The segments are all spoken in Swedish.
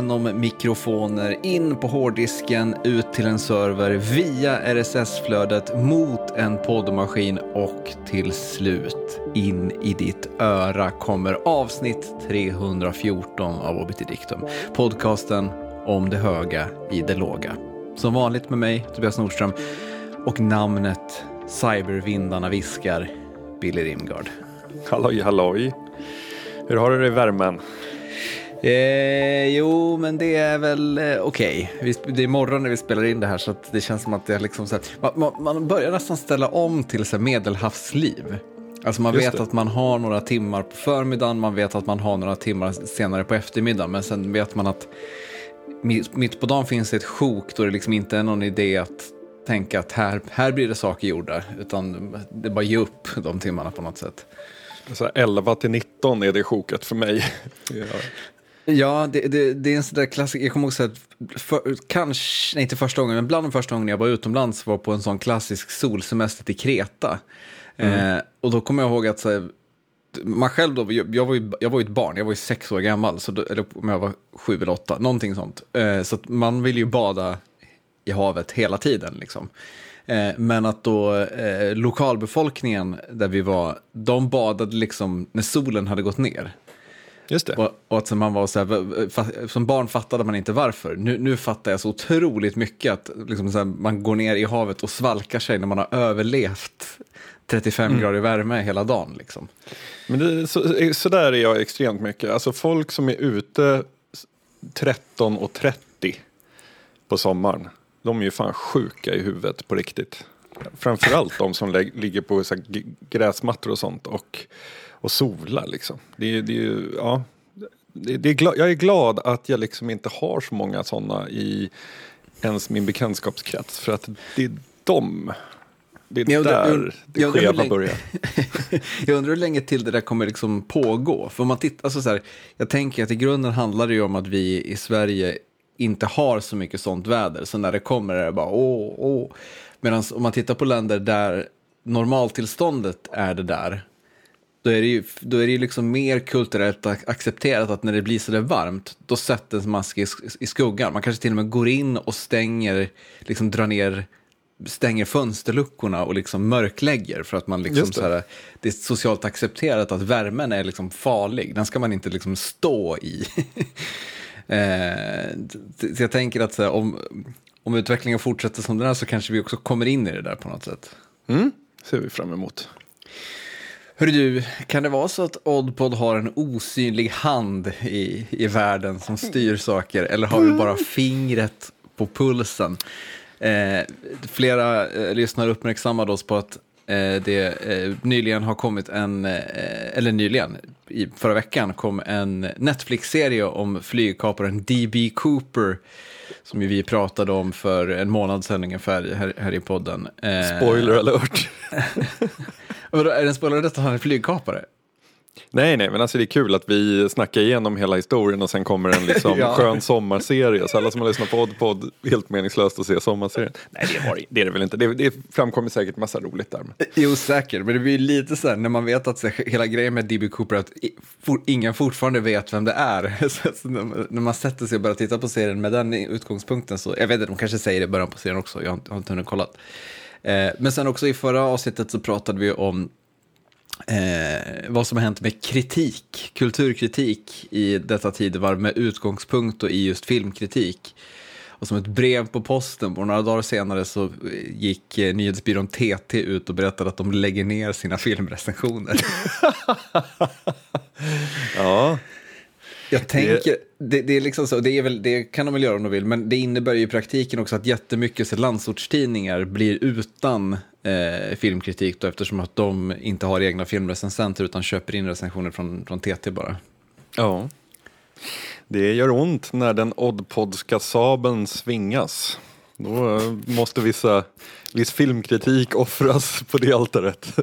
Genom mikrofoner, in på hårddisken, ut till en server, via RSS-flödet, mot en poddmaskin och till slut in i ditt öra kommer avsnitt 314 av Obitidictum. Podcasten om det höga i det låga. Som vanligt med mig, Tobias Nordström, och namnet Cybervindarna viskar, Billy Rimgard. Halloj, halloj. Hur har du det i värmen? Eh, jo, men det är väl eh, okej. Okay. Det är morgon när vi spelar in det här så det känns som att det är liksom så här, man, man, börjar nästan ställa om till så medelhavsliv. Alltså man Just vet det. att man har några timmar på förmiddagen, man vet att man har några timmar senare på eftermiddagen, men sen vet man att mitt på dagen finns det ett sjok då det liksom inte är någon idé att tänka att här, här blir det saker gjorda, utan det är bara ge upp de timmarna på något sätt. Så 11 till 19 är det sjoket för mig. Ja. Det, det, det, är en sån där klassiker. Jag kommer ihåg att för, kanske, nej inte första gången, men bland de första gångerna jag var utomlands var på en sån klassisk solsemester till Kreta. Mm. Eh, och då kommer jag ihåg att så här, man själv då, jag, jag, var ju, jag var ju ett barn, jag var ju sex år gammal, så då, eller om jag var sju eller åtta, någonting sånt. Eh, så man vill ju bada i havet hela ttiden liksom. Eh, men att då eh, lokalbefolkningen där vi var, de badade liksom när solen hade gått ner. Just det. Och, och att man var så här, som barn fattade man inte varför. Nu, nu fattar jag så otroligt mycket att liksom så här, man går ner i havet och svalkar sig när man har överlevt 35 mm. grader värme hela dagen. Liksom. Men det, så, så där är jag extremt mycket. Alltså folk som är ute 13 och 30 på sommaren. De är ju fan sjuka i huvudet på riktigt. Framförallt de som ligger på så gräsmattor och sånt och, och solar liksom. Det det ja, det, det är glad, jag är glad att jag liksom inte har så många sådana i ens min bekantskapskrets. För att det är de det är jag undrar, där det jag skeva börjar. jag undrar hur länge till det där kommer liksom pågå. För om man tittar, alltså så här, jag tänker att i grunden handlar det ju om att vi i Sverige inte har så mycket sånt väder. Så när det kommer är det bara åh, åh. Medan om man tittar på länder där normaltillståndet är det där, då är det ju då är det liksom mer kulturellt accepterat att när det blir så där varmt, då sätter man sig i skuggan. Man kanske till och med går in och stänger, liksom drar ner stänger fönsterluckorna och liksom mörklägger för att man liksom det. Så här, det är socialt accepterat att värmen är liksom farlig. Den ska man inte liksom stå i. eh, så jag tänker att här, om, om utvecklingen fortsätter som den är så kanske vi också kommer in i det där på något sätt. Mm, ser vi fram emot. Hörru du, kan det vara så att Oddpod har en osynlig hand i, i världen som styr saker eller har vi bara fingret på pulsen? Eh, flera eh, lyssnare uppmärksammade oss på att eh, det eh, nyligen har kommit en, eh, eller nyligen, i förra veckan kom en Netflix-serie om flygkaparen D.B. Cooper som ju vi pratade om för en månad sedan ungefär här, här i podden. Eh, spoiler alert! är det en spoiler alert att han är flygkapare? Nej, nej, men alltså det är kul att vi snackar igenom hela historien och sen kommer en liksom ja. skön sommarserie. Så alla som har lyssnat på Oddpod, helt meningslöst att se sommarserien. Nej, det, var, det är det väl inte. Det, det framkommer säkert massa roligt där. Jo, säkert. Men det blir lite så här, när man vet att så, hela grejen med D.B. Cooper, att for, ingen fortfarande vet vem det är. Så, så, när man sätter sig och börjar titta på serien med den utgångspunkten så, jag vet inte, de kanske säger det i början på serien också, jag har, jag har inte hunnit kollat. Eh, men sen också i förra avsnittet så pratade vi om eh, vad som har hänt med kritik, kulturkritik i detta tidevarv med utgångspunkt i just filmkritik. Och som ett brev på posten, och några dagar senare så eh, gick eh, nyhetsbyrån TT ut och berättade att de lägger ner sina filmrecensioner. ja. Jag tänker, det, det, är liksom så, det, är väl, det kan de väl göra om de vill, men det innebär ju i praktiken också att jättemycket landsortstidningar blir utan eh, filmkritik då, eftersom att de inte har egna filmrecensenter utan köper in recensioner från, från TT bara. Ja, det gör ont när den oddpodska sabeln svingas. Då eh, måste vissa, viss filmkritik offras på det altaret.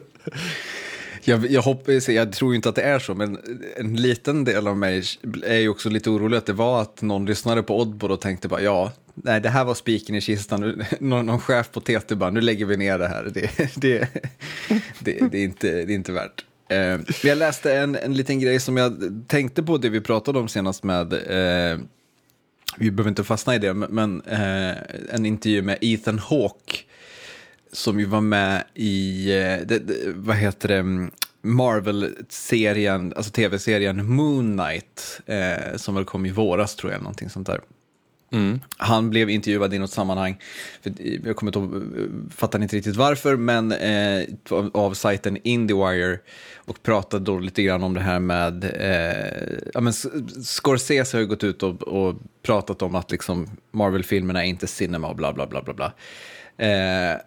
Jag, jag, hoppas, jag tror inte att det är så, men en liten del av mig är ju också lite orolig att det var att någon lyssnade på Oddbod och tänkte bara ja, nej det här var spiken i kistan, någon, någon chef på TT bara nu lägger vi ner det här, det, det, det, det, är, inte, det är inte värt. Eh, jag läste en, en liten grej som jag tänkte på det vi pratade om senast med, eh, vi behöver inte fastna i det, men eh, en intervju med Ethan Hawke som ju var med i, eh, det, det, vad heter det, Marvel-serien, alltså tv-serien Moon Knight, eh, som väl kom i våras tror jag, någonting sånt där. Mm. Han blev intervjuad i något sammanhang, jag kommer inte ihåg, fattar inte riktigt varför, men eh, av sajten Indiewire och pratade då lite grann om det här med, eh, ja men Scorsese har ju gått ut och, och pratat om att liksom Marvel-filmerna är inte cinema och bla bla bla bla bla. Eh,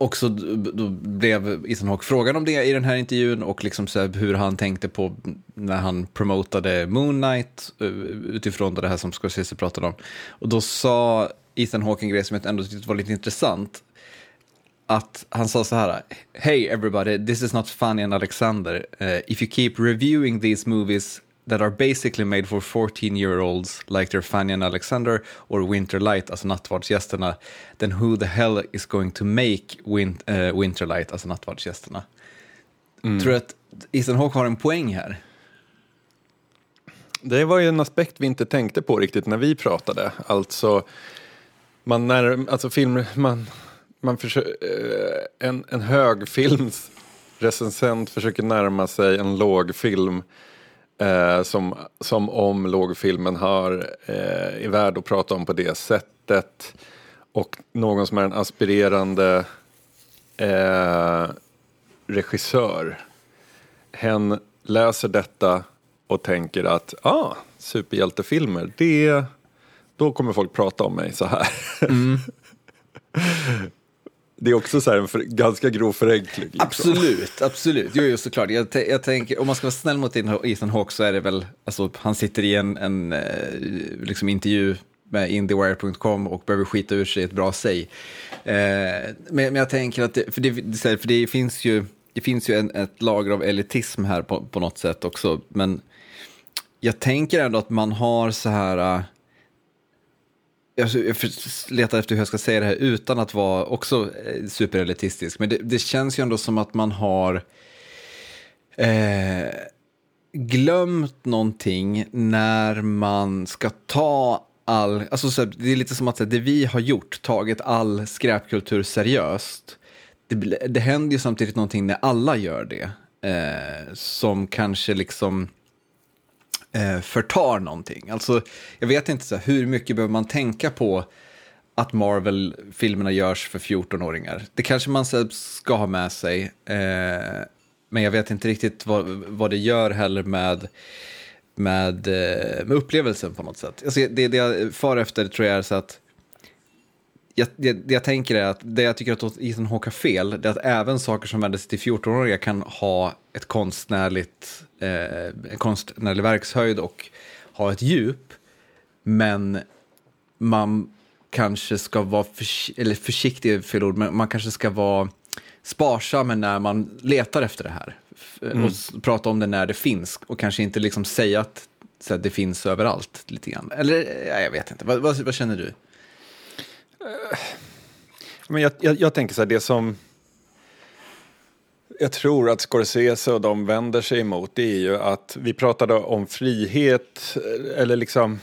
och så då blev Ethan Hawke frågan om det i den här intervjun och liksom så hur han tänkte på när han promotade Moon Knight eh, utifrån det här som Scorsese pratade om. Och då sa Ethan Hawke en grej som jag ändå tyckte var lite intressant. Att han sa så här, Hey everybody, this is not Fanny and Alexander. Uh, if you keep reviewing these movies that are basically made for 14 year olds like their Fanny and Alexander or Winterlight, alltså nattvardsgästerna, then who the hell is going to make win uh, Winterlight, alltså nattvardsgästerna? Mm. Tror du att Ethan Hawke har en poäng här? Det var ju en aspekt vi inte tänkte på riktigt när vi pratade. Alltså, man när, alltså film, man, man försöker, eh, en, en högfilms recensent försöker närma sig en lågfilm Eh, som, som om lågfilmen har, eh, är värd att prata om på det sättet. Och någon som är en aspirerande eh, regissör. Hen läser detta och tänker att ah, superhjältefilmer, det, då kommer folk prata om mig så här. Mm. Det är också så en för, ganska grov förenkling. Liksom. Absolut, absolut. Jo, jo såklart. Jag, jag tänker, om man ska vara snäll mot Ethan Hawke så är det väl, alltså, han sitter i en, en eh, liksom intervju med indiewire.com och behöver skita ur sig ett bra säg. Eh, men, men, jag tänker att, det, för, det, för det finns ju, det finns ju en, ett lager av elitism här på, på något sätt också, men jag tänker ändå att man har så här eh, jag letar efter hur jag ska säga det här utan att vara också eh, superelitistisk. Men det, det känns ju ändå som att man har eh, glömt någonting när man ska ta all, alltså så här, det är lite som att här, det vi har gjort, tagit all skräpkultur seriöst. Det, det händer ju samtidigt någonting när alla gör det. Eh, som kanske liksom eh, förtar någonting. Alltså, jag vet inte, så här, hur mycket behöver man tänka på att Marvel-filmerna görs för 14-åringar? Det kanske man ska ha med sig, eh, men jag vet inte riktigt vad, vad det gör heller med med, eh, med upplevelsen på något sätt. Alltså, det, det jag far efter tror jag är så att jag, det, det, jag tänker är att det jag tycker att Ethan Hawke har fel, det är att även saker som vänder sig till 14-åringar kan ha ett konstnärligt, eh, konstnärlig verkshöjd och ha ett djup. Men man kanske ska vara förs eller försiktig, fel ord, men man kanske ska vara sparsam när man letar efter det här. Mm. Och prata om det när det finns och kanske inte liksom säga att så att det finns överallt lite grann. Eller ja, jag vet inte, vad, vad, vad känner du? Men jag, jag, jag, tänker så här, det som jag tror att Scorsese och de vänder sig emot det är ju att vi pratade om frihet, eller liksom,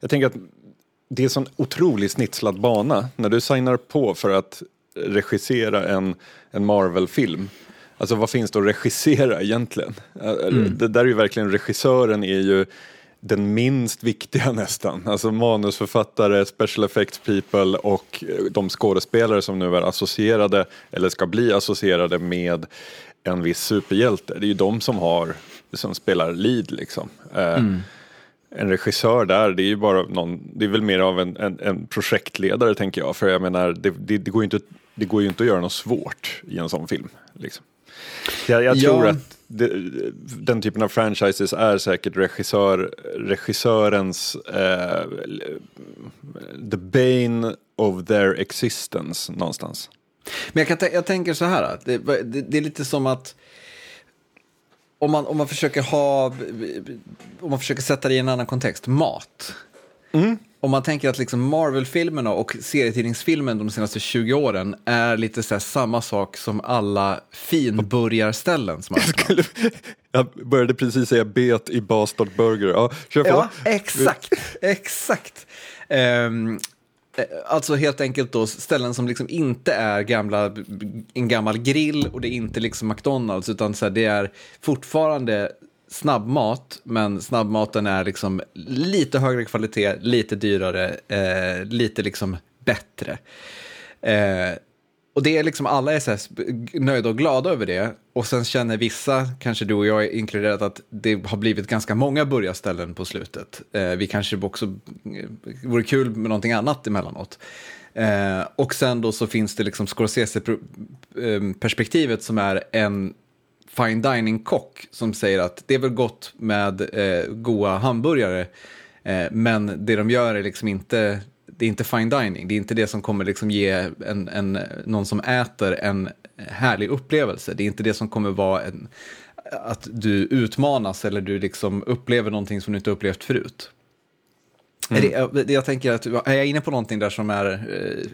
jag tänker att det är en sån otroligt snitslad bana när du signar på för att regissera en, en Marvel-film. Alltså vad finns det att regissera egentligen? Mm. Det där är ju verkligen, regissören är ju den minst viktiga nästan. Alltså manusförfattare, special effects people och eh, de skådespelare som nu är associerade eller ska bli associerade med en viss superhjälte. Det är ju de som har, som spelar lead liksom. Eh, mm. En regissör där, det är ju bara någon, det är väl mer av en, en, en projektledare tänker jag. För jag menar, det, det, det, går ju inte, det går ju inte att göra något svårt i en sån film. Liksom. Jag, jag tror ja. att det, den typen av franchises är säkert regissör, regissörens eh, the bane of their existence någonstans. Men jag, kan jag tänker så här, det, det, det, är lite som att om man, om man försöker ha, om man försöker sätta det i en annan kontext, mat. Mm. Om man tänker att liksom Marvel-filmerna och serietidningsfilmen de senaste 20 åren är lite så samma sak som alla finburgarställen som har Skulle, jag började precis säga bet i Bastard Burger. Ja, kör på. Ja, exakt, exakt. Um, Alltså helt enkelt då ställen som liksom inte är gamla, en gammal grill och det är inte liksom McDonalds utan så här, det är fortfarande snabbmat, men snabbmaten är liksom lite högre kvalitet, lite dyrare, eh, lite liksom bättre. Eh, och det är liksom alla är så nöjda och glada över det. Och sen känner vissa, kanske du och jag är inkluderat, att det har blivit ganska många burgarställen på slutet. Eh, vi kanske också, eh, vore kul med någonting annat emellanåt. Eh, och sen då så finns det liksom Scorsese-perspektivet eh, som är en fine dining-kock som säger att det är väl gott med eh, goda hamburgare, eh, men det de gör är liksom inte, det är inte fine dining, det är inte det som kommer liksom ge en, en, någon som äter en härlig upplevelse, det är inte det som kommer vara en, att du utmanas eller du liksom upplever någonting som du inte upplevt förut. Mm. Det, jag tänker att, är jag inne på någonting där som är eh,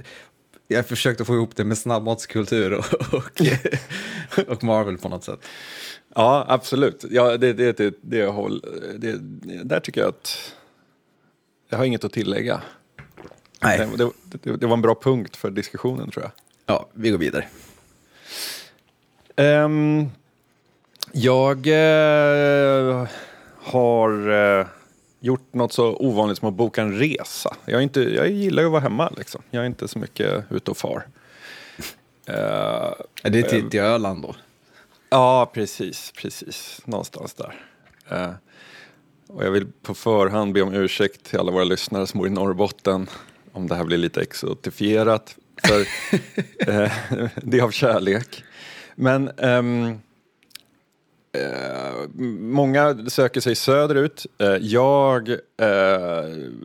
jag försökte få ihop det med snabbmatskultur och, och, och, Marvel på något sätt. Ja, absolut. Ja, det, det, det, det, håller, det, där tycker jag att jag har inget att tillägga. Nej. Det, det, det var en bra punkt för diskussionen tror jag. Ja, vi går vidare. Um, jag uh, har... Uh, gjort något så ovanligt som att boka en resa. Jag, inte, jag gillar ju att vara hemma liksom. Jag är inte så mycket ute och far. Uh, är det till, till Öland då? Ja, precis, precis. Någonstans där. Uh, och jag vill på förhand be om ursäkt till alla våra lyssnare som bor i Norrbotten om det här blir lite exotifierat. För uh, det är av kärlek. Men um, Eh, många söker sig söderut. Eh, jag eh,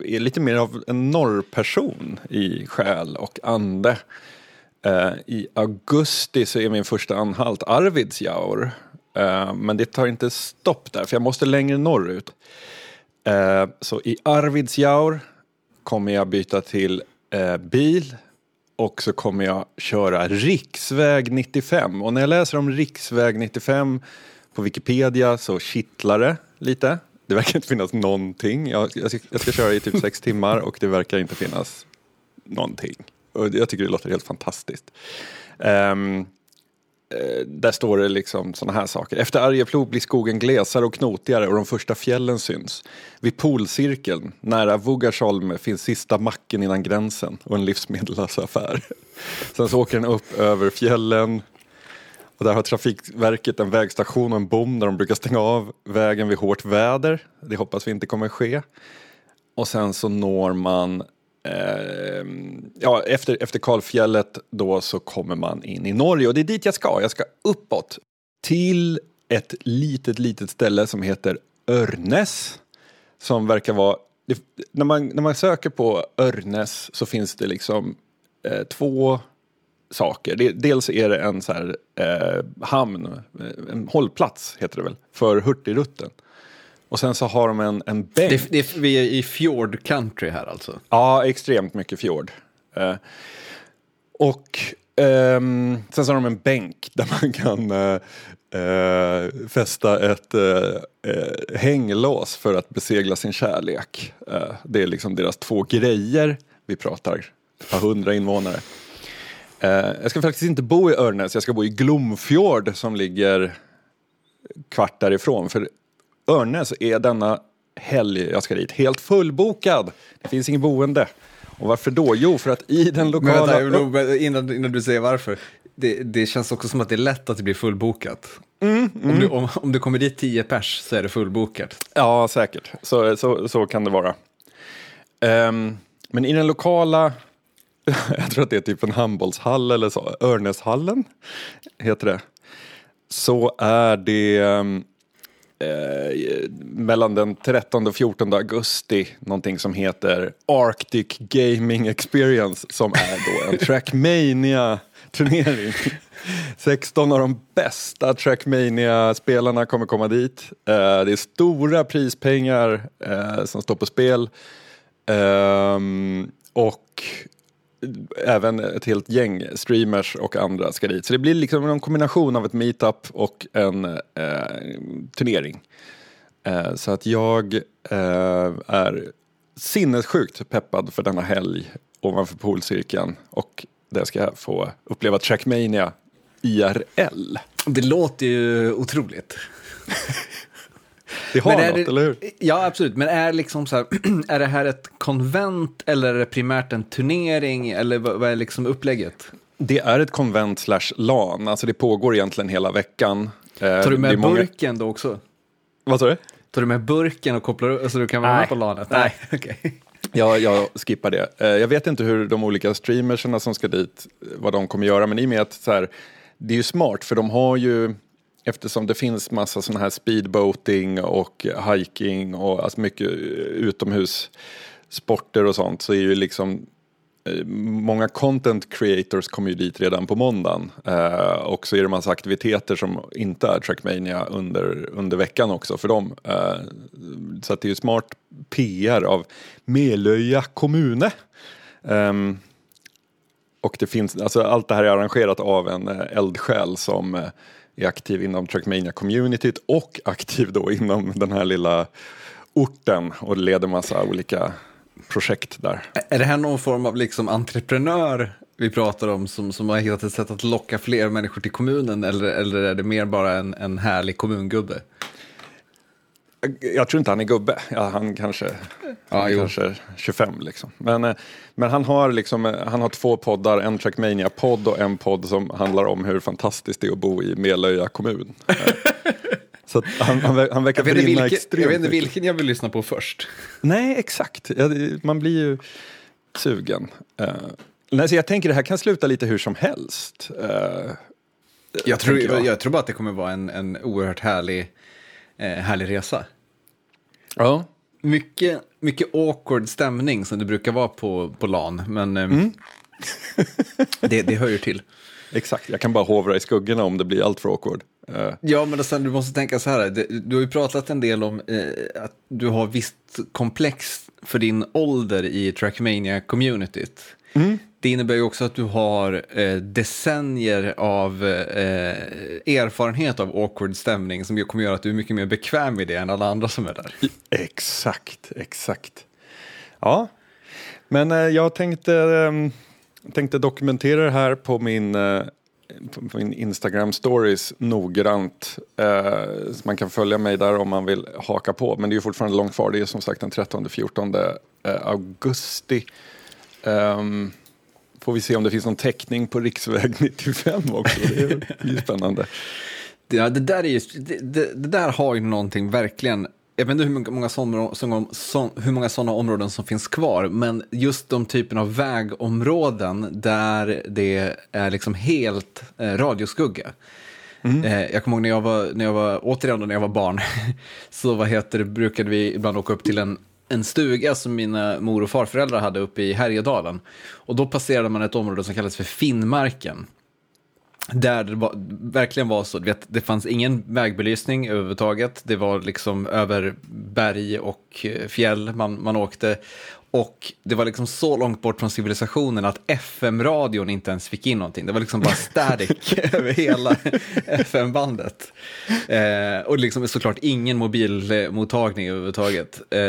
är lite mer av en norrperson i själ och ande. Eh, I augusti så är min första anhalt Arvidsjaur. Eh, men det tar inte stopp där, för jag måste längre norrut. Eh, så i Arvidsjaur kommer jag byta till eh, bil och så kommer jag köra riksväg 95. Och när jag läser om riksväg 95 på Wikipedia så kittlar det lite. Det verkar inte finnas någonting. Jag, jag, ska, jag ska köra i typ sex timmar och det verkar inte finnas någonting. Och jag tycker det låter helt fantastiskt. Um, där står det liksom sådana här saker. Efter Arjeplog blir skogen glesare och knotigare och de första fjällen syns. Vid polcirkeln, nära Vugasholm, finns sista macken innan gränsen och en livsmedelsaffär. Sen så åker den upp över fjällen och där har Trafikverket en vägstation och en bom där de brukar stänga av vägen vid hårt väder. Det hoppas vi inte kommer ske. Och sen så når man eh, ja, efter, efter Kalfjället då så kommer man in i Norge och det är dit jag ska. Jag ska uppåt till ett litet, litet ställe som heter Örnes. Som verkar vara, det, när, man, när man söker på Örnes så finns det liksom eh, två saker. dels är det en så här, eh, hamn, eh, en hållplats heter det väl, för Hurtigruten. Och sen så har de en, en bänk. Det, det, vi är i fjord country här alltså? Ja, extremt mycket fjord. Eh, och eh, sen så har de en bänk där man kan eh, eh fästa ett eh, hänglås för att besegla sin kärlek. det är liksom deras två grejer. Vi pratar ett par hundra invånare. Eh, jag ska faktiskt inte bo i Örnäs, jag ska bo i Glomfjord som ligger kvart därifrån. För Örnäs är denna helg jag ska dit helt fullbokad. Det finns inget boende. Och varför då? Jo, för att i den lokala... Men vänta, innan, innan du säger varför. Det, det, känns också som att det är lätt att det blir fullbokat. Mm, mm. Om, du, om, om du kommer dit tio pers så är det fullbokat. Ja, säkert. Så, så, så kan det vara. Um, men i den lokala jag tror att det är typ en handbollshall eller så, Örnäshallen heter det. Så är det eh, mellan den 13 och 14 augusti någonting som heter Arctic Gaming Experience som är då en Trackmania turnering. 16 av de bästa Trackmania spelarna kommer komma dit. Eh, det är stora prispengar eh, som står på spel. Ehm, och även ett helt gäng streamers och andra ska dit. Så det blir liksom en kombination av ett meetup och en eh, turnering. Eh, så att jag eh, är sinnessjukt peppad för denna helg ovanför polcirkeln och där ska jag få uppleva Trackmania IRL. Det låter ju otroligt. Det har något, det- eller hur? Ja, absolut. Men är, liksom så här, är det här ett konvent eller är det primärt en turnering? Eller vad, vad är liksom upplägget? Det är ett konvent slash LAN, alltså det pågår egentligen hela veckan. Eh, Tar du med många- burken då också? Vad sa du? Tar du med burken och kopplar upp så du kan vara Nej. med på LANet? Nej. okej. Ja, jag skippar det. Eh, Jag vet inte hur de olika streamersarna som ska dit, vad de kommer göra, men i och med att så här, det är ju smart för de har ju, eftersom det finns massa sådana här speedboating och hiking och alltså mycket eh, utomhussporter och sånt så är ju liksom eh, Många content creators kommer ju dit redan på måndagen eh, och så är det massa aktiviteter som inte är Trackmania under, under veckan också för dem. Eh, så att det är ju smart PR av Melöja kommune. Eh, och det finns, alltså allt det här är arrangerat av en eh, eldsjäl som eh, är aktiv inom Trackmania-communityt och aktiv då inom den här lilla orten och leder massa olika projekt där. Är det här någon form av liksom entreprenör vi pratar om som, som har hittat ett sätt att locka fler människor till kommunen eller, eller är det mer bara en, en härlig kommungubbe? Jag tror inte han är gubbe, ja, han kanske, han jo. kanske 25 liksom. Men, eh, men han, har liksom, eh, han har två poddar, en Trackmania-podd och en podd som handlar om hur fantastiskt det är att bo i Melöja kommun. Eh, Så han, han, han verkar Jag brinna vilken, extremt jag vet inte vilken jag vill lyssna på först. Nej, exakt. Man blir ju sugen. Uh, nej, så jag tänker det här kan sluta lite hur som helst. Eh, Jag tror, jag. jag. tror bara att det kommer vara en, en oerhört härlig, eh, härlig resa. Ja. Mycket, mycket awkward stämning som det brukar vara på, på LAN, men eh, Mm. det, det hör ju till. Exakt, jag kan bara hovra i skuggorna om det blir allt för awkward. Eh, Ja, men sen du måste tänka så här, du har ju pratat en del om eh, att du har visst komplex för din ålder i Trackmania-communityt. Det innebär ju också att du har eh, decennier av eh, erfarenhet av awkward stämning som kommer göra att du är mycket mer bekväm i det än alla andra som är där. Exakt, exakt. Ja, men eh, jag tänkte, eh, tänkte dokumentera det här på min, eh, på min Instagram stories noggrant. Eh, så man kan följa mig där om man vill haka på. Men det är ju fortfarande långt kvar. Det är som sagt den 13-14 eh, augusti. Ehm, får vi se om det finns någon täckning på riksväg 95 också. Det är ju spännande. Ja, det, där är ju, det, det, det där har ju någonting verkligen, jag vet inte hur många, sådana, sådana, så, hur många sådana områden som finns kvar, men just de typen av vägområden där det är liksom helt eh, radioskugga. Eh, jag kommer ihåg när jag var, när jag var, återigen när jag var barn, så vad heter det, brukade vi ibland åka upp till en, en stuga som mina mor och farföräldrar hade uppe i Härjedalen. Och då passerade man ett område som kallades för Finnmarken. Där det var, verkligen var så, du vet, det fanns ingen vägbelysning överhuvudtaget. Det var liksom över berg och eh, fjäll man, man åkte. Och det var liksom så långt bort från civilisationen att FM-radion inte ens fick in någonting. Det var liksom bara static över hela FM-bandet. Eh, och liksom såklart ingen mobilmottagning överhuvudtaget. Eh,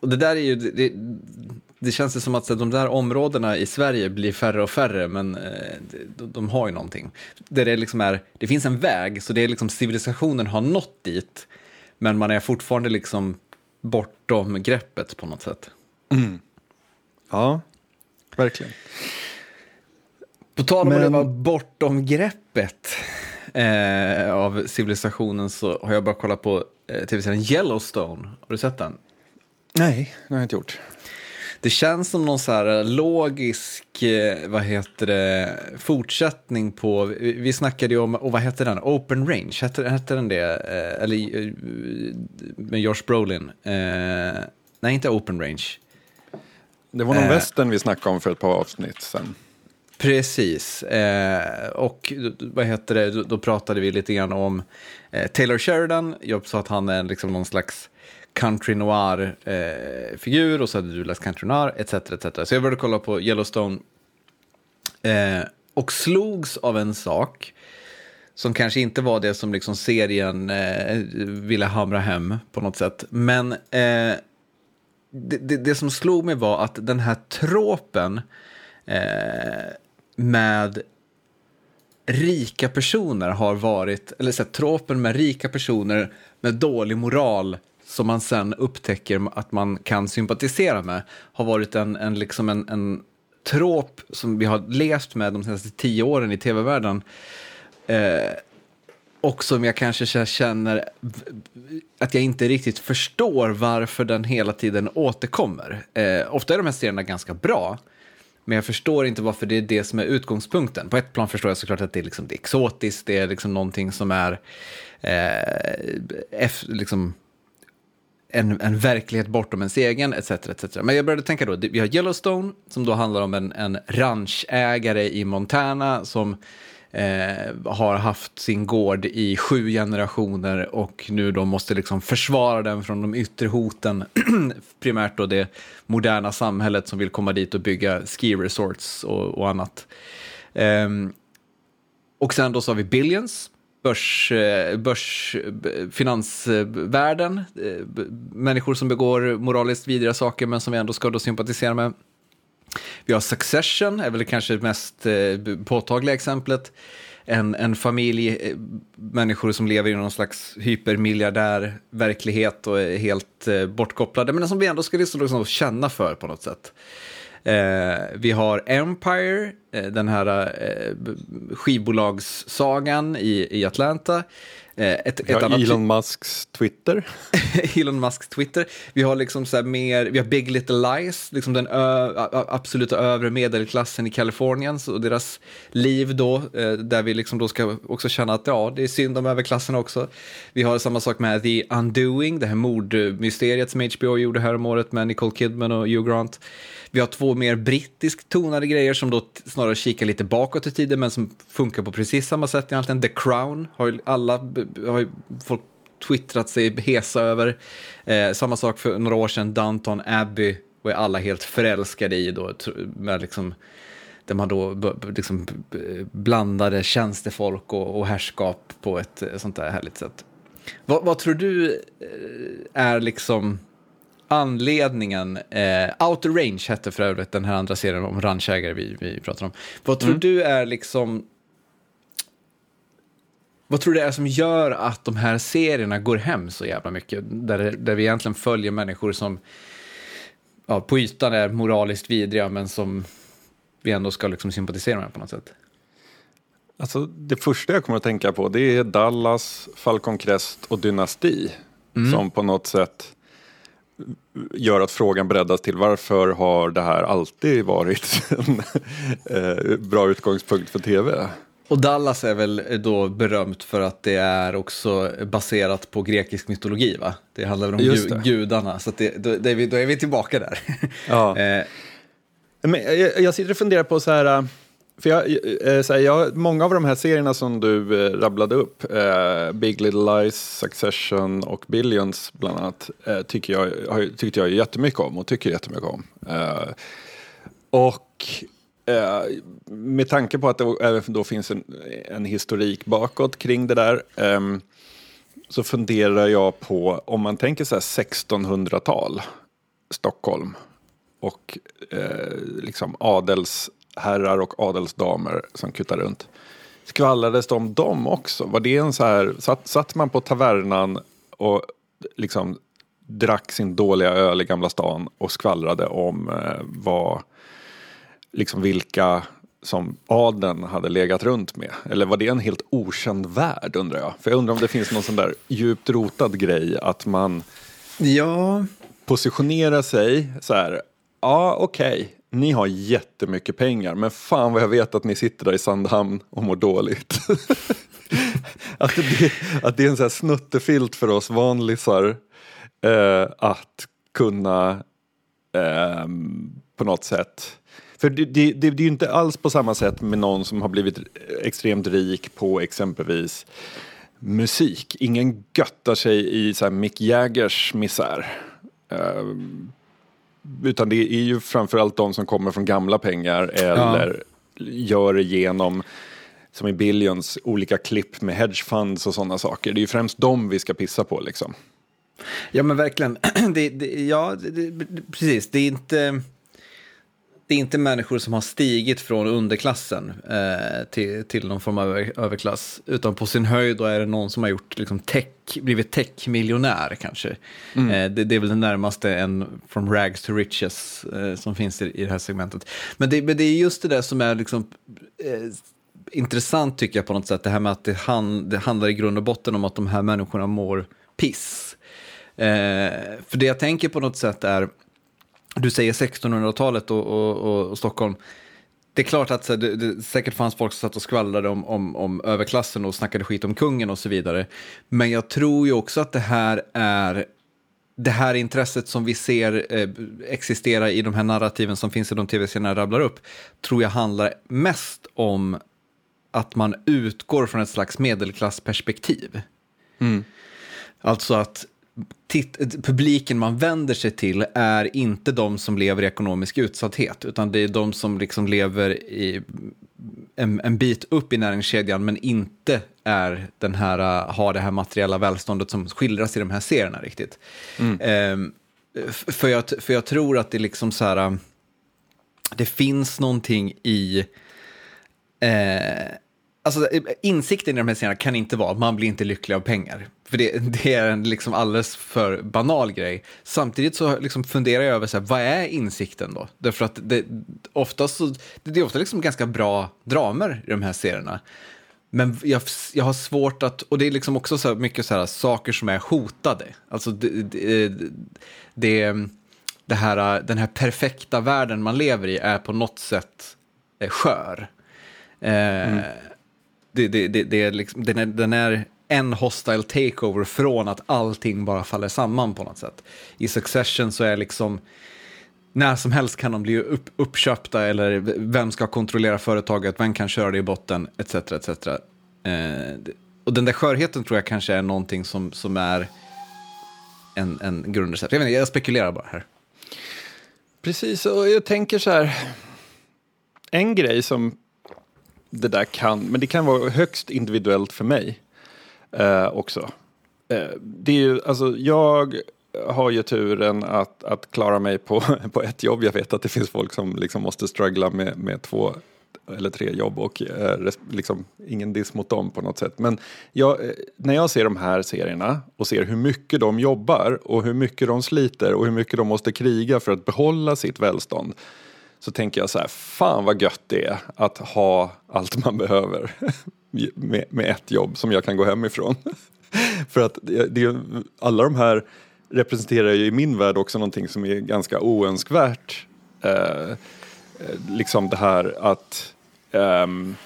och det där är ju, det, det känns som att de där områdena i Sverige blir färre och färre, men eh, de, de har ju någonting. Där det liksom är, det finns en väg, så det är liksom civilisationen har nått dit, men man är fortfarande liksom bortom greppet på något sätt. Ja, verkligen. På tal om Men- leva bortom greppet eh, av civilisationen så har jag bara kollat på eh, tv-serien Yellowstone. Har du sett den? Nej, det har jag inte gjort. Det känns som någon så här logisk, eh, vad heter det, fortsättning på, vi vi snackade ju om, och vad hette den, Open Range, hette, hette den det? Eh, Eller eh, med Josh Brolin? Nej, inte Open Range. Det var någon Eh. västern vi snackade om för ett par avsnitt sen. Precis, eh, och vad heter det, då, då pratade vi lite grann om eh, Taylor Sheridan. Jag sa att han är liksom någon slags country noir-figur och så hade du läst country noir, etc. etc. Så jag började kolla på Yellowstone eh, och slogs av en sak som kanske inte var det som liksom serien eh, ville hamra hem på något sätt. Men eh, det, det, det, som slog mig var att den här tråpen eh, med rika personer har varit, eller så här, tråpen med rika personer med dålig moral som man sen upptäcker att man kan sympatisera med har varit en, en, liksom en, en trop som vi har levt med de senaste tio åren i tv-världen. Eh, och som jag kanske känner att jag inte riktigt förstår varför den hela tiden återkommer. Eh, ofta är de här serierna ganska bra, men jag förstår inte varför det är det som är utgångspunkten. På ett plan förstår jag såklart att det är, liksom, det är exotiskt, det är liksom någonting som är eh, liksom, en, en verklighet bortom ens egen, etc, etc. Men jag började tänka då, vi har Yellowstone, som då handlar om en, en ranchägare i Montana som eh, har haft sin gård i sju generationer och nu då måste liksom försvara den från de yttre hoten, primärt då det moderna samhället som vill komma dit och bygga ski resorts och, och annat. Eh, och sen då så har vi Billions, börs, eh, börs finansvärlden, eh, människor som begår moraliskt vidriga saker men som vi ändå ska då sympatisera med. Vi har Succession, är väl kanske det mest eh, påtagliga exemplet. En, en familj, eh, människor som lever i någon slags hypermiljardär verklighet och är helt eh, bortkopplade, men som vi ändå ska liksom, liksom känna för på något sätt. Eh, vi har Empire, eh, den här eh, skivbolagssagan i, i Atlanta. Eh, ett, vi har ett annat... Elon Musks Twitter. Elon Musks Twitter. Vi har liksom så mer, vi har Big Little Lies, liksom den ö, absoluta övre medelklassen i Kalifornien och deras liv då, eh, där vi liksom då ska också känna att ja, det är synd om överklassen också. Vi har samma sak med The Undoing, det här mordmysteriet som HBO gjorde här om året med Nicole Kidman och Hugh Grant. Vi har två mer brittiskt tonade grejer som då snarare kikar lite bakåt i tiden men som funkar på precis samma sätt egentligen. The Crown har ju alla har ju folk twittrat sig hesa över. Eh, samma sak för några år sedan, Downton Abbey var alla helt förälskade i då, med liksom, där man då liksom blandade tjänstefolk och, och härskap på ett eh, sånt där härligt sätt. Vad, vad tror du eh, är liksom anledningen, eh, Outer Range hette för övrigt den här andra serien om ranchägare vi, vi pratar om. Vad tror mm. du är liksom, vad tror du det är som gör att de här serierna går hem så jävla mycket? Där, där vi egentligen följer människor som ja, på ytan är moraliskt vidriga men som vi ändå ska liksom sympatisera med på något sätt. Alltså, det första jag kommer att tänka på det är Dallas, Falcon Crest och Dynasti. Mm. Som på något sätt gör att frågan breddas till varför har det här alltid varit en eh, bra utgångspunkt för tv? Och Dallas är väl då berömt för att det är också baserat på grekisk mytologi va? Det handlar väl om gu gudarna, så det, då, då, är vi, då är vi tillbaka där. Ja. eh. Men jag, jag sitter och funderar på så här, för jag, eh, här, jag, många av de här serierna som du eh, rabblade upp, eh, Big Little Lies, Succession och Billions bland annat, eh, tycker jag, har, tyckte jag jättemycket om och tycker jättemycket om. Eh, och eh, med tanke på att det även då finns en, en historik bakåt kring det där ehm, så funderar jag på om man tänker så här 1600-tal Stockholm och eh, liksom adels herrar och adelsdamer som kuttar runt. Skvallrades det om dem också? Var det en så här, satt, satt man på tavernan och liksom drack sin dåliga öl i Gamla stan och skvallrade om eh, vad, liksom vilka som adeln hade legat runt med? Eller var det en helt okänd värld undrar jag? För jag undrar om det finns någon sån där djupt rotad grej att man ja. positionerar sig så här, ja okej, okay ni har jättemycket pengar, men fan vad jag vet att ni sitter där i Sandhamn och mår dåligt. att, det, att det är en sån här snuttefilt för oss vanlisar eh, att kunna eh, på något sätt för det, det, det, det är ju inte alls på samma sätt med någon som har blivit extremt rik på exempelvis musik. Ingen göttar sig i så här, Mick Jaggers misär. Eh, utan det är ju framförallt de som kommer från gamla pengar eller gör det genom, som i Billions, olika klipp med hedgefunds och sådana saker. Det är ju främst dem vi ska pissa på liksom. Ja men verkligen. Det, det, ja, det, precis. Det är inte... Det är inte människor som har stigit från underklassen eh, till, till någon form av över, överklass. Utan på sin höjd då är det någon som har gjort liksom tech, blivit techmiljonär kanske. Mm. Eh, det, det, är väl det närmaste en from rags to riches eh, som finns i, i det här segmentet. Men det, men det är just det där som är liksom, eh, intressant tycker jag på något sätt. Det här med att det, hand, det handlar i grund och botten om att de här människorna mår piss. Eh, för det jag tänker på något sätt är, du säger 1600-talet och, och, och, och, Stockholm. Det är klart att det, det, säkert fanns folk som satt och skvallrade om, om, om överklassen och snackade skit om kungen och så vidare. Men jag tror ju också att det här är det här intresset som vi ser eh, existera i de här narrativen som finns i de tv-serierna jag rabblar upp, tror jag handlar mest om att man utgår från ett slags medelklassperspektiv. Mm. Alltså att publiken man vänder sig till är inte de som lever i ekonomisk utsatthet, utan det är de som liksom lever i en, en bit upp i näringskedjan, men inte är den här, uh, har det här materiella välståndet som skildras i de här serierna riktigt. Mm. Um, för, jag, för jag tror att det liksom så här, uh, det finns någonting i uh, Alltså, eh, insikten i de här scenerna kan inte vara att man blir inte lycklig av pengar. För det, det är en liksom alldeles för banal grej. Samtidigt så liksom funderar jag över så här, vad är insikten då? Därför att det, oftast så, det är ofta liksom ganska bra dramer i de här serierna. Men jag, jag har svårt att, och det är liksom också så mycket så här, saker som är hotade. Alltså det, det, det, det här, den här perfekta världen man lever i är på något sätt eh, skör. Eh, mm det, det, det, det är liksom, den, är, den är en hostile takeover från att allting bara faller samman på något sätt. I Succession så är liksom när som helst kan de bli upp, uppköpta eller vem ska kontrollera företaget, vem kan köra det i botten, etc. etc. Eh, och den där skörheten tror jag kanske är någonting som, som är en, en grundrecept. Jag, vet inte, jag spekulerar bara här. Precis, och jag tänker så här, en grej som det där kan, men det kan vara högst individuellt för mig eh, också. Eh, det är ju, alltså jag har ju turen att, att klara mig på, på ett jobb. Jag vet att det finns folk som liksom måste struggla med, med två eller tre jobb och eh, liksom, ingen diss mot dem på något sätt. Men jag, eh, när jag ser de här serierna och ser hur mycket de jobbar och hur mycket de sliter och hur mycket de måste kriga för att behålla sitt välstånd så tänker jag så här, fan vad gött det är att ha allt man behöver med, med ett jobb som jag kan gå hem ifrån. För att det, alla de här representerar ju i min värld också någonting som är ganska oönskvärt. Eh, eh liksom det här att ehm,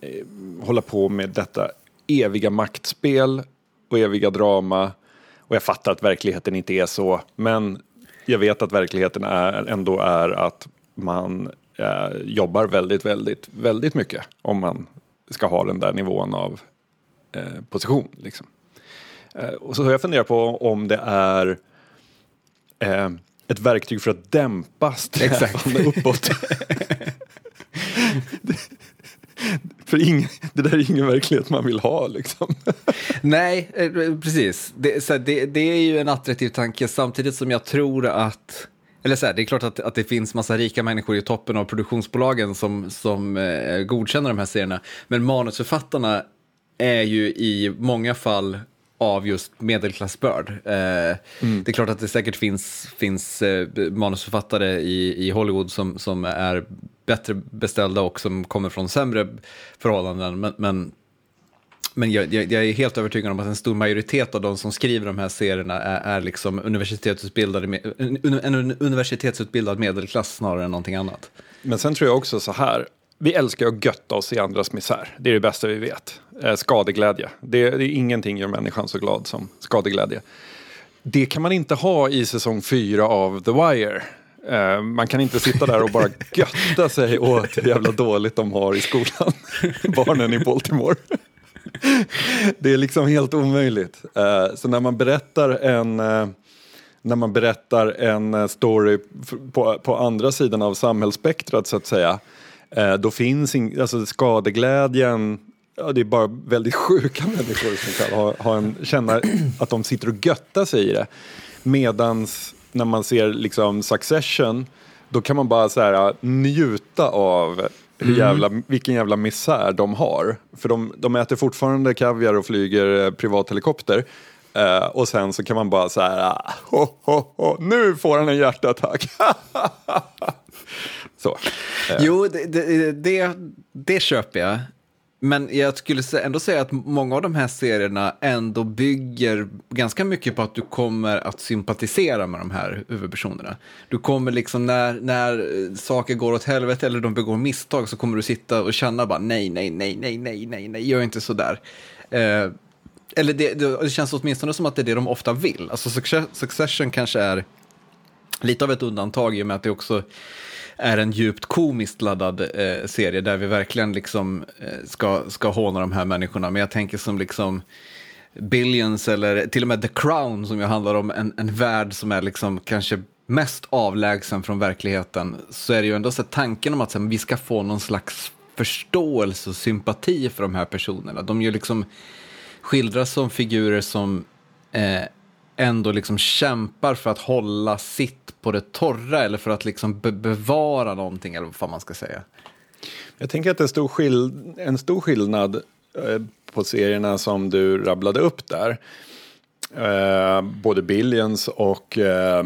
eh, hålla på med detta eviga maktspel och eviga drama. Och jag fattar att verkligheten inte är så, men jag vet att verkligheten är, ändå är att man eh, jobbar väldigt, väldigt, väldigt mycket om man ska ha den där nivån av eh, position. Liksom. Eh, och så har jag funderat på om det är eh, ett verktyg för att dämpa strävan uppåt. För ing, det där är ingen verklighet man vill ha. Liksom. Nej, eh, precis. Det, så det, det, är ju en attraktiv tanke samtidigt som jag tror att eller så här, det är klart att, att det finns massa rika människor i toppen av produktionsbolagen som, som eh, godkänner de här serierna. Men manusförfattarna är ju i många fall av just medelklassbörd. Eh, mm. Det är klart att det säkert finns, finns eh, manusförfattare i, i Hollywood som, som är bättre beställda och som kommer från sämre förhållanden. Men, men men jag, jag, jag, är helt övertygad om att en stor majoritet av de som skriver de här serierna är, är liksom universitetsutbildade, en, en universitetsutbildad medelklass snarare än någonting annat. Men sen tror jag också så här, vi älskar att götta oss i andras misär. Det är det bästa vi vet. Eh, skadeglädje. Det, det är ingenting gör människan så glad som skadeglädje. Det kan man inte ha i säsong fyra av The Wire. Uh, man kan inte sitta där och bara götta sig åt hur jävla dåligt de har i skolan. Barnen i Baltimore det är liksom helt omöjligt. Uh, så när man berättar en uh, när man berättar en eh, story på, på andra sidan av samhällsspektrat så att säga, då finns in, alltså skadeglädjen Ja, det är bara väldigt sjuka människor som kan ha, ha en, känna att de sitter och göttar sig i det. Medans när man ser liksom Succession, då kan man bara så här, njuta av hur mm. jävla, vilken jävla misär de har. För de, de äter fortfarande kaviar och flyger eh, privathelikopter. Uh, och sen så kan man bara så här, ah, ho, ho, ho, nu får han en hjärtattack. så. Uh. Jo, det, det, det, det köper jag. Men jag skulle ändå säga att många av de här serierna ändå bygger ganska mycket på att du kommer att sympatisera med de här huvudpersonerna. Du kommer liksom när, när eh, saker går åt helvete eller de begår misstag så kommer du sitta och känna bara nej, nej, nej, nej, nej, nej, nej, gör inte sådär. Eh, eller det, det, det känns åtminstone som att det är det de ofta vill. Alltså Succession kanske är lite av ett undantag i och med att det också är en djupt komiskt laddad eh, serie där vi verkligen liksom eh, ska, ska håna de här människorna. Men jag tänker som liksom Billions eller till och med The Crown som ju handlar om en, en värld som är liksom kanske mest avlägsen från verkligheten så är det ju ändå så tanken om att så här, vi ska få någon slags förståelse och sympati för de här personerna. De ju liksom skildras som figurer som eh, ändå liksom kämpar för att hålla sitt på det torra eller för att liksom be bevara någonting eller vad man ska säga. Jag tänker att en stor, skill en stor skillnad eh, på serierna som du rabblade upp där, eh, både Billions och eh,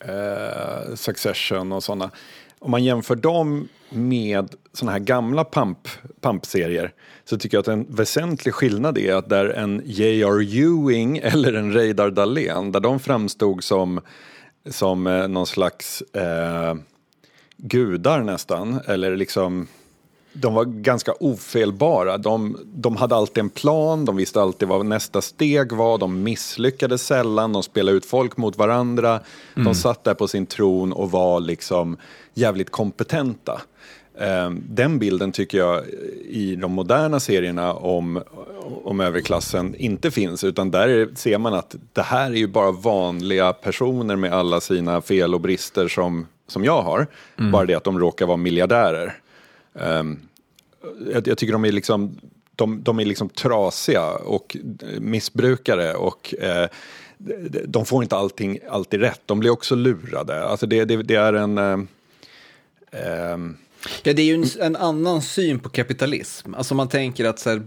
eh Succession och sådana, om man jämför dem med sådana här gamla pump, pumpserier så tycker jag att en väsentlig skillnad är att där en J.R. Ewing eller en Reidar Dahlén, där de framstod som, som eh, någon slags eh, gudar nästan, eller liksom de var ganska ofelbara. De, de hade alltid en plan, de visste alltid vad nästa steg var, de misslyckades sällan, de spelade ut folk mot varandra. Mm. De satt där på sin tron och var liksom jävligt kompetenta. Ehm, den bilden tycker jag i de moderna serierna om, om överklassen inte finns. Utan där ser man att det här är ju bara vanliga personer med alla sina fel och brister som, som jag har. Mm. Bara det att de råkar vara miljardärer. Um, jag, jag, tycker de är liksom de, de är liksom trasiga och missbrukare och eh, de får inte allting alltid rätt. De blir också lurade. Alltså det, det, det är en... Eh, eh, Ja, det är ju en, en, annan syn på kapitalism. Alltså man tänker att så här,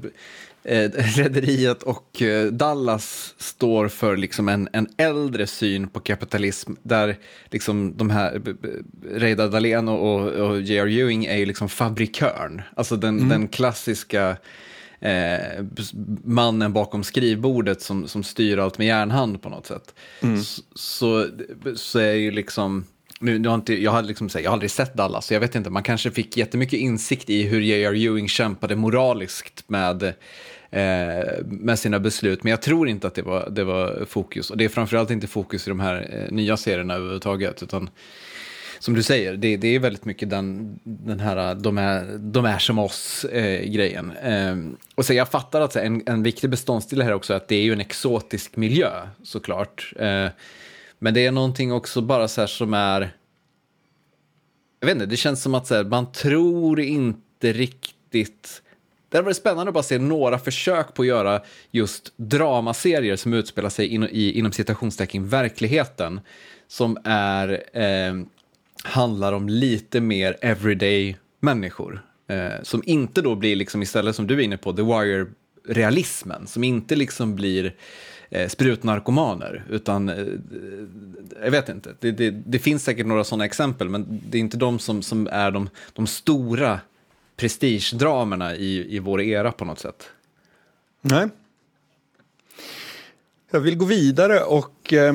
eh, Rederiet och eh, Dallas står för liksom en, en äldre syn på kapitalism där liksom de här Reidar Dahlén och, och, och J.R. Ewing är ju liksom fabrikören. Alltså den, mm. den klassiska eh, mannen bakom skrivbordet som, som styr allt med järnhand på något sätt. Mm. Så, så, så är ju liksom nu, nu har inte, jag, har liksom, jag har aldrig sett Dallas, så jag vet inte, man kanske fick jättemycket insikt i hur J.R. Ewing kämpade moraliskt med, eh, med sina beslut, men jag tror inte att det var, det var fokus. Och det är framförallt inte fokus i de här eh, nya serierna överhuvudtaget, utan som du säger, det, det är väldigt mycket den, den här eh, de är, de är som oss-grejen. Eh, eh, och så jag fattar att en, en viktig beståndsdel här också är att det är ju en exotisk miljö såklart. Eh, men det är någonting också bara så här som är... Jag vet inte, det känns som att så här, man tror inte riktigt... Det hade varit spännande att bara se några försök på att göra just dramaserier som utspelar sig in, i, inom citationstecken verkligheten. Som är, eh, handlar om lite mer everyday människor. Eh, som inte då blir, liksom istället som du är inne på, The Wire-realismen. Som inte liksom blir eh, sprutnarkomaner. Utan, eh, jag vet inte, det, det, det, finns säkert några sådana exempel, men det är inte de som, som är de, de stora prestigedramerna i, i vår era på något sätt. Nej. Jag vill gå vidare och eh,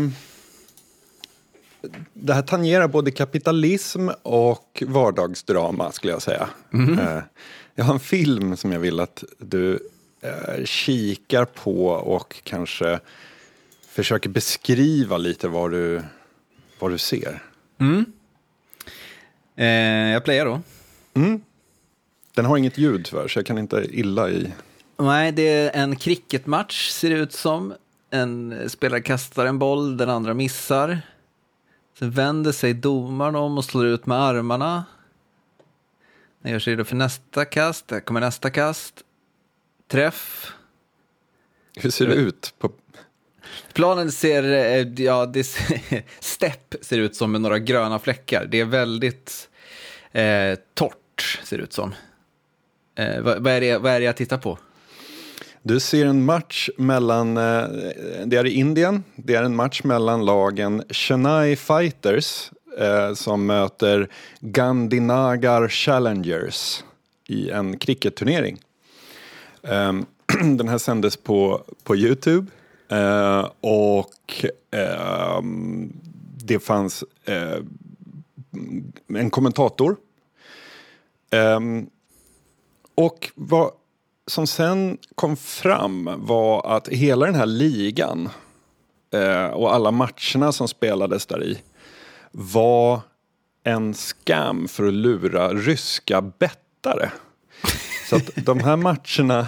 det här tangerar både kapitalism och vardagsdrama skulle jag säga. Mm. Eh, jag har en film som jag vill att du kikar på och kanske försöker beskriva lite vad du, vad du ser. Mm. Eh, jag playar då. Mm. Den har inget ljud för så jag kan inte illa i Nej, det är en cricketmatch ser det ut som. En spelare kastar en boll, den andra missar. Sen vänder sig domaren om och slår ut med armarna. Han gör sig redo för nästa kast. Där kommer nästa kast. Träff. Hur ser det ut? På... Planen ser, eh, ja, det ser, stepp ser ut som med några gröna fläckar. Det är väldigt eh, torrt, ser det ut som. Eh, vad, vad, är det, vad är det jag tittar på? Du ser en match mellan, eh, det är i Indien, det är en match mellan lagen Chennai Fighters eh, som möter Gandhinagar Challengers i en cricketturnering. Ehm, den här sändes på, på Youtube eh, och ehm, det fanns eh, en kommentator. Ehm, och vad som sen kom fram var att hela den här ligan eh, och alla matcherna som spelades där i var en scam för att lura ryska bettare. Så att de här matcherna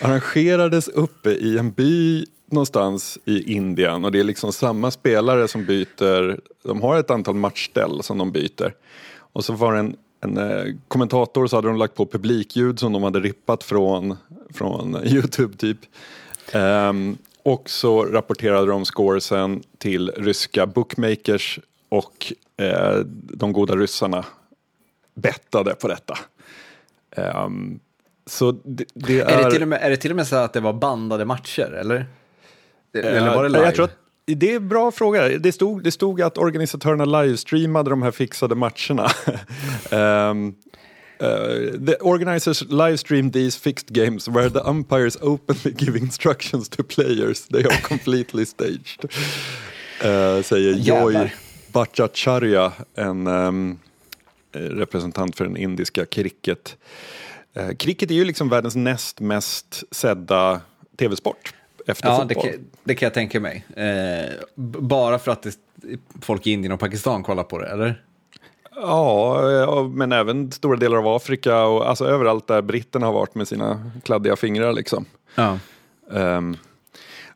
arrangerades uppe i en by någonstans i Indien och det är liksom samma spelare som byter, de har ett antal matchställ som de byter. Och så var det en, en eh, kommentator så hade de lagt på publikljud som de hade rippat från, från Youtube typ. Um, och så rapporterade de scoresen till ryska bookmakers och eh, de goda ryssarna bettade på detta. Um, så det, det är... Är det, till och med, är det till och med så att det var bandade matcher, eller? Eller var det Eh, live? Jag tror att, det är en bra fråga. Det stod, det stod att organisatörerna livestreamade de här fixade matcherna. um, Uh, the organizers livestream these fixed games where the umpires openly give instructions to players. They are completely staged. Uh, säger Joy Jävlar. Bhattacharya, en um, representant för den indiska cricket. Uh, cricket är ju liksom världens näst mest sedda tv-sport efter Ja, det fotboll. kan, det kan jag tänka mig. Eh, bara för att det, folk i Indien och Pakistan kollar på det, eller? Ja, ja, men även stora delar av Afrika och alltså överallt där britterna har varit med sina kladdiga fingrar liksom. Ja. Ehm,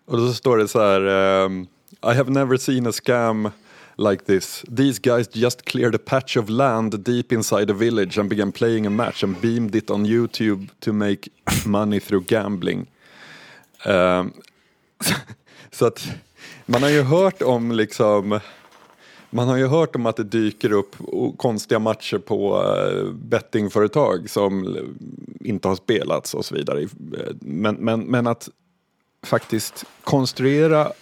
och då står det så här, ehm, I have never seen a scam like this. These guys just cleared a patch of land deep inside a village and began playing a match and beamed it on YouTube to make money through gambling. Um, så att man har ju hört om liksom man har ju hört om att det dyker upp konstiga matcher på eh, bettingföretag som inte har spelats och så vidare. Men, men, men att faktiskt konstruera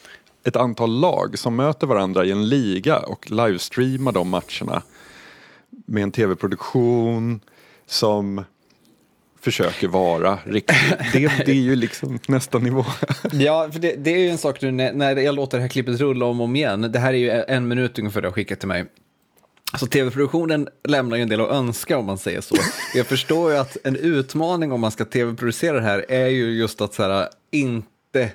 ett antal lag som möter varandra i en liga och livestreama de matcherna med en tv-produktion som försöker vara riktig. Det, det är ju liksom nästa nivå. Ja, för det, det är ju en sak nu när, när jag låter det här klippet rulla om och om igen. Det här är ju en minut ungefär du har skickat till mig. Så tv-produktionen lämnar ju en del att önska om man säger så. Jag förstår ju att en utmaning om man ska tv-producera det här är ju just att så här, inte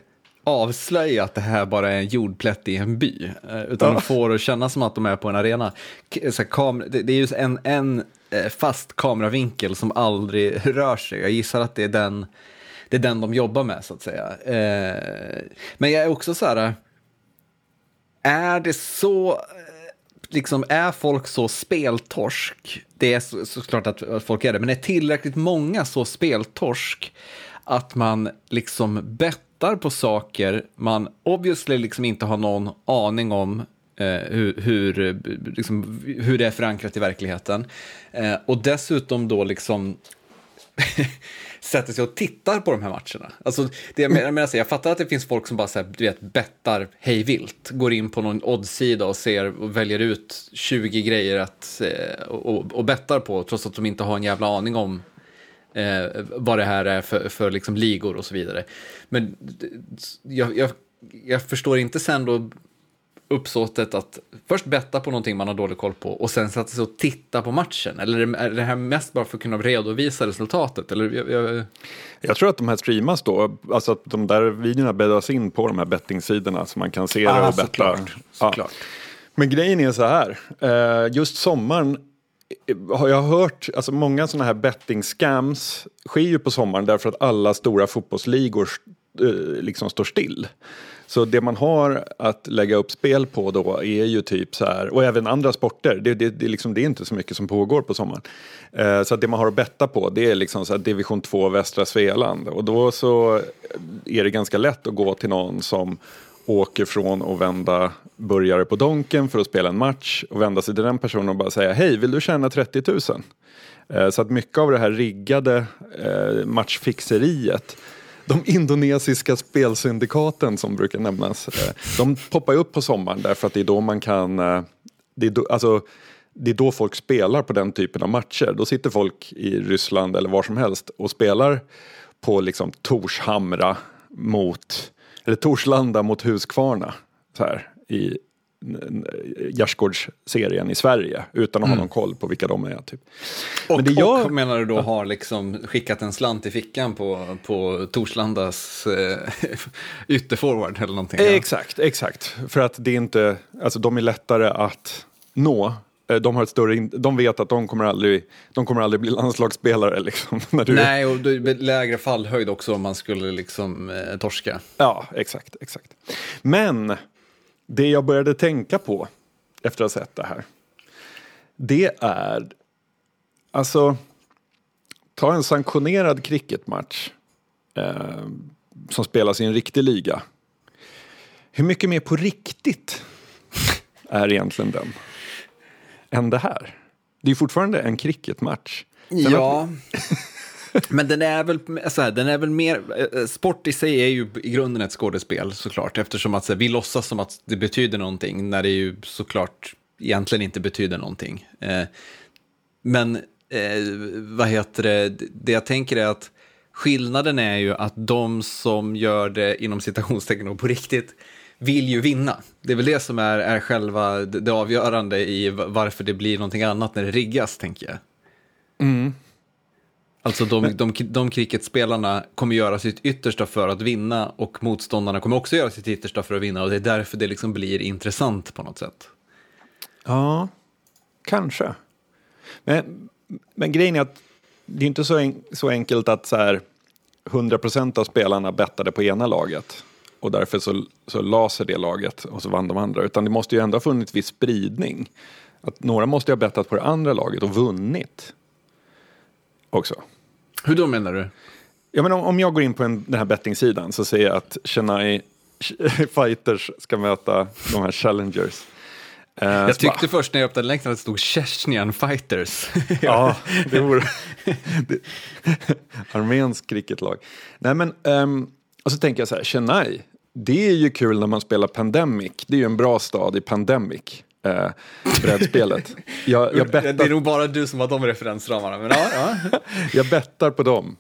avslöja att det här bara är en jordplätt i en by. eh, Utan Ja. få det att kännas som att de är på en arena. Så här, kam- det, det är ju en, en eh, fast kameravinkel som aldrig rör sig. Jag gissar att det är den, det är den de jobbar med så att säga. Eh, Men jag är också så här, är det så, liksom är folk så speltorsk? Det är så, såklart att folk är det, men är tillräckligt många så speltorsk att man liksom bettar på saker man obviously liksom inte har någon aning om eh, hur, hur, liksom, hur det är förankrat i verkligheten. Eh, och dessutom då liksom sätter sig och tittar på de här matcherna. Alltså, det jag, menar, jag, menar, jag fattar att det finns folk som bara så här, du vet, bettar hej vilt, går in på någon oddsida och ser och väljer ut 20 grejer att, eh, och, och, och bettar på, trots att de inte har en jävla aning om eh, vad det här är för, för liksom ligor och så vidare. Men jag, jag, jag förstår inte sen då uppsåtet att först betta på någonting man har dålig koll på och sen sätta sig och titta på matchen? Eller är det- är det här mest bara för att kunna redovisa resultatet? Eller, jag, jag, Jag tror att de här streamas då, alltså att de där videorna bäddas in på de här bettingsidorna så man kan se det Ah, och betta. såklart, Ja. såklart. Men grejen är så här, eh, just sommaren har jag hört, alltså många sådana här betting scams sker ju på sommaren därför att alla stora fotbollsligor eh, liksom står still. Så det man har att lägga upp spel på då är ju typ så här, och även andra sporter, det, det, det, liksom, det är inte så mycket som pågår på sommaren. Eh, så det man har att betta på det är liksom så här division 2 västra Svealand. Och då så är det ganska lätt att gå till någon som åker från att vända burgare på Donken för att spela en match och vända sig till den personen och bara säga hej, vill du tjäna 30 000? Eh, så att mycket av det här riggade eh, matchfixeriet de indonesiska spelsyndikaten som brukar nämnas, eh, de poppar upp på sommaren därför att det är då man kan, eh, det är då, alltså, det är då folk spelar på den typen av matcher. Då sitter folk i Ryssland eller var som helst och spelar på liksom Torshamra mot eller Torslanda mot Huskvarna så här, i gärdsgårdsserien i Sverige utan att mm. ha någon koll på vilka de är. Typ. Och, Men det jag... och menar du då har liksom skickat en slant i fickan på, på Torslandas eh, ytterforward eller någonting? Ja. Exakt, exakt. För att det är inte, alltså de är lättare att nå Eh, de, har ett större, de vet att de kommer aldrig, de kommer aldrig bli landslagsspelare. Liksom, när du... Nej, och lägre fallhöjd också om man skulle liksom eh, torska. Ja, exakt, exakt. Men det jag började tänka på efter att ha sett det här. Det är, alltså, ta en sanktionerad cricketmatch eh, som spelas i en riktig liga. Hur mycket mer på riktigt är egentligen den? Än det här. Det är fortfarande en cricketmatch. Sen ja. Men den är väl, så här, den är väl mer, eh, sport i sig är ju i grunden ett skådespel såklart, eftersom att så här, vi låtsas som att det betyder någonting, när det ju såklart egentligen inte betyder någonting. Eh, men eh, vad heter det, det jag tänker är att skillnaden är ju att de som gör det inom citationstecken och på riktigt vill ju vinna. Det är väl det som är, är själva det, avgörande i varför det blir någonting annat när det riggas, tänker jag. Mm. Alltså de, de, de, de cricketspelarna kommer göra sitt yttersta för att vinna och motståndarna kommer också göra sitt yttersta för att vinna och det är därför det liksom blir intressant på något sätt. Ja, kanske. Men, men grejen är att det är inte så, en, så enkelt att så här 100% av spelarna bettade på ena laget och därför så, så laser det laget och så vann de andra. Utan det måste ju ändå ha funnits viss spridning. Att några måste ju ha bettat på det andra laget och vunnit också. Hur då menar du? Ja, men om, om jag går in på en, den här bettingsidan så ser jag att Chennai Fighters ska möta de här Challengers. Uh, jag tyckte först när jag öppnade länken att det stod Chechnian Fighters. ja, det vore armensk cricketlag. Nej men, um, och så tänker jag så här, Chennai, det är ju kul när man spelar Pandemic. Det är ju en bra stad i Pandemic. Eh, brädspelet. Jag, jag bettar... Det är nog bara du som har de referensramarna. Men ja, ja. jag bettar på dem.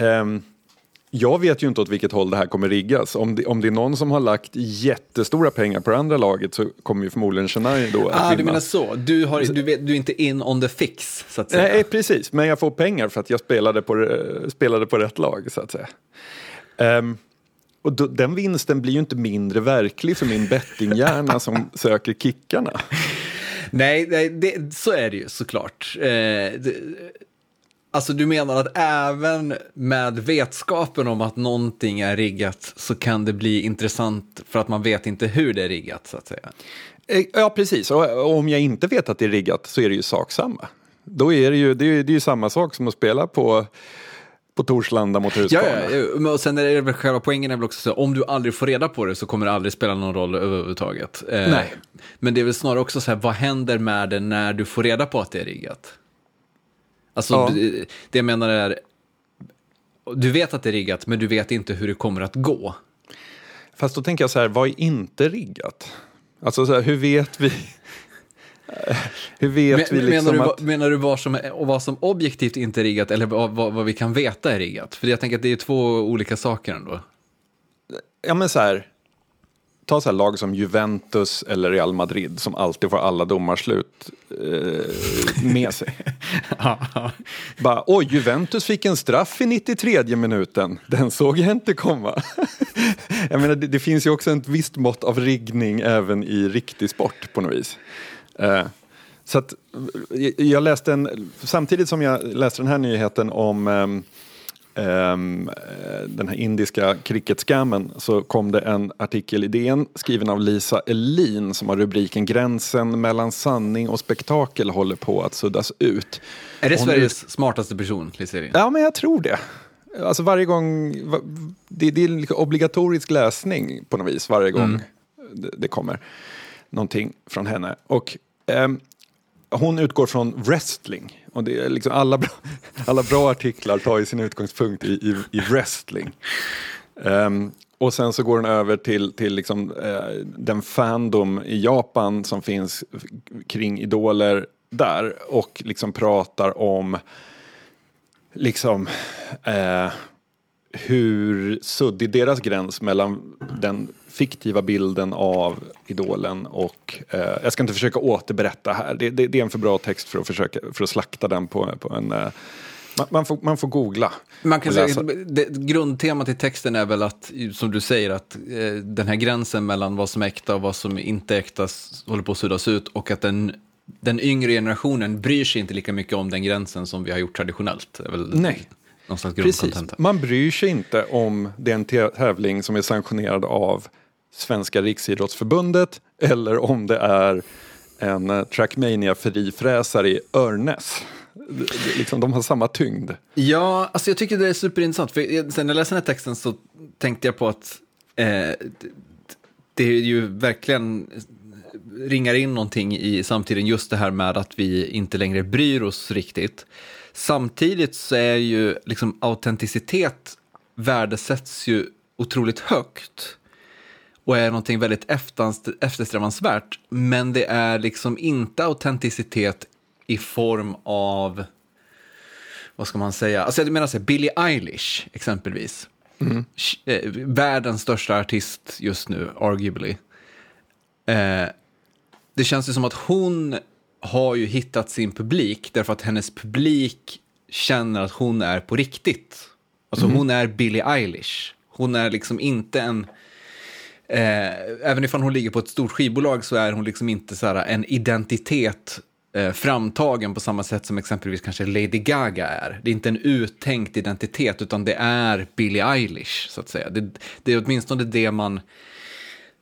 Um, jag vet ju inte åt vilket håll det här kommer riggas. Om det, om det är någon som har lagt jättestora pengar på det andra laget så kommer ju förmodligen Chennai då att ah, vinna. Du menar så, du, har, du, vet, du är inte in on the fix så att säga? Nej, precis, men jag får pengar för att jag spelade på, spelade på rätt lag så att säga. Um, och då, den vinsten blir ju inte mindre verklig för min bettinghjärna som söker kickarna. Nej, nej det, så är det ju såklart. Eh, det, alltså du menar att även med vetskapen om att någonting är riggat så kan det bli intressant för att man vet inte hur det är riggat så att säga? Eh, ja, precis. Och om jag inte vet att det är riggat så är det ju sak samma. Då är det ju, det är, det är ju samma sak som att spela på på Torslanda mot Huskvarna. Ja, ja, och sen är det väl själva poängen är väl också så, om du aldrig får reda på det så kommer det aldrig spela någon roll överhuvudtaget. Eh, Nej. Men det är väl snarare också så här, vad händer med det när du får reda på att det är riggat? Alltså, ja. det, det jag menar är, du vet att det är riggat, men du vet inte hur det kommer att gå. Fast då tänker jag så här, vad är inte riggat? Alltså så här, hur vet vi? Hur vet Men, vi liksom menar du, att... Menar du vad som, vad som objektivt inte är riggat eller vad, vad, vad, vi kan veta är riggat? För jag tänker att det är två olika saker ändå. Ja men så här, ta så här lag som Juventus eller Real Madrid som alltid får alla domarslut eh, med sig. Bara, oj, Juventus fick en straff i 93 minuten. Den såg jag inte komma. jag menar, det, det, finns ju också ett visst mått av riggning även i riktig sport på något vis. Eh, Så att, eh, jag läste en, samtidigt som jag läste den här nyheten om um, um, den här indiska cricketscammen så kom det en artikel i DN skriven av Lisa Elin som har rubriken Gränsen mellan sanning och spektakel håller på att suddas ut. Är det Hon Sveriges är... smartaste person, Lisa Elin? Ja, men jag tror det. Alltså varje gång, det, det är obligatorisk läsning på något vis varje gång mm. det, det, kommer någonting från henne. Och eh, hon utgår från wrestling. Och det är liksom alla, bra, alla bra artiklar tar ju sin utgångspunkt i, i, i wrestling. Um, och sen så går den över till, till liksom, uh, den fandom i Japan som finns kring idoler där och liksom pratar om liksom uh, hur suddig deras gräns mellan den fiktiva bilden av idolen och eh, jag ska inte försöka återberätta här. Det, det, det, är en för bra text för att försöka för att slakta den på, på en eh, man, man, får, man får googla. Man kan säga, det, grundtemat i texten är väl att, som du säger, att eh, den här gränsen mellan vad som är äkta och vad som inte är äkta håller på att suddas ut och att den, den yngre generationen bryr sig inte lika mycket om den gränsen som vi har gjort traditionellt. Är väl Nej. Precis. Man bryr sig inte om den tävling som är sanktionerad av Svenska Riksidrottsförbundet eller om det är en eh, Trackmania frifräsare i Örnäs. Liksom, de har samma tyngd. Ja, alltså jag tycker det är superintressant. För sen när jag läste den här texten så tänkte jag på att eh, det är ju verkligen ringar in någonting i samtiden, just det här med att vi inte längre bryr oss riktigt. Samtidigt så är ju liksom autenticitet värdesätts ju otroligt högt och är någonting väldigt eftersträvansvärt. Men det är liksom inte autenticitet i form av, vad ska man säga, alltså jag menar så här, Billie Eilish exempelvis. Mm. Världens största artist just nu, arguably. Eh, det känns ju som att hon har ju hittat sin publik därför att hennes publik känner att hon är på riktigt. Alltså mm. hon är Billie Eilish. Hon är liksom inte en Eh, även ifall hon ligger på ett stort skivbolag så är hon liksom inte så här, en identitet eh, framtagen på samma sätt som exempelvis kanske Lady Gaga är. Det är inte en uttänkt identitet utan det är Billie Eilish så att säga. Det, det är åtminstone det man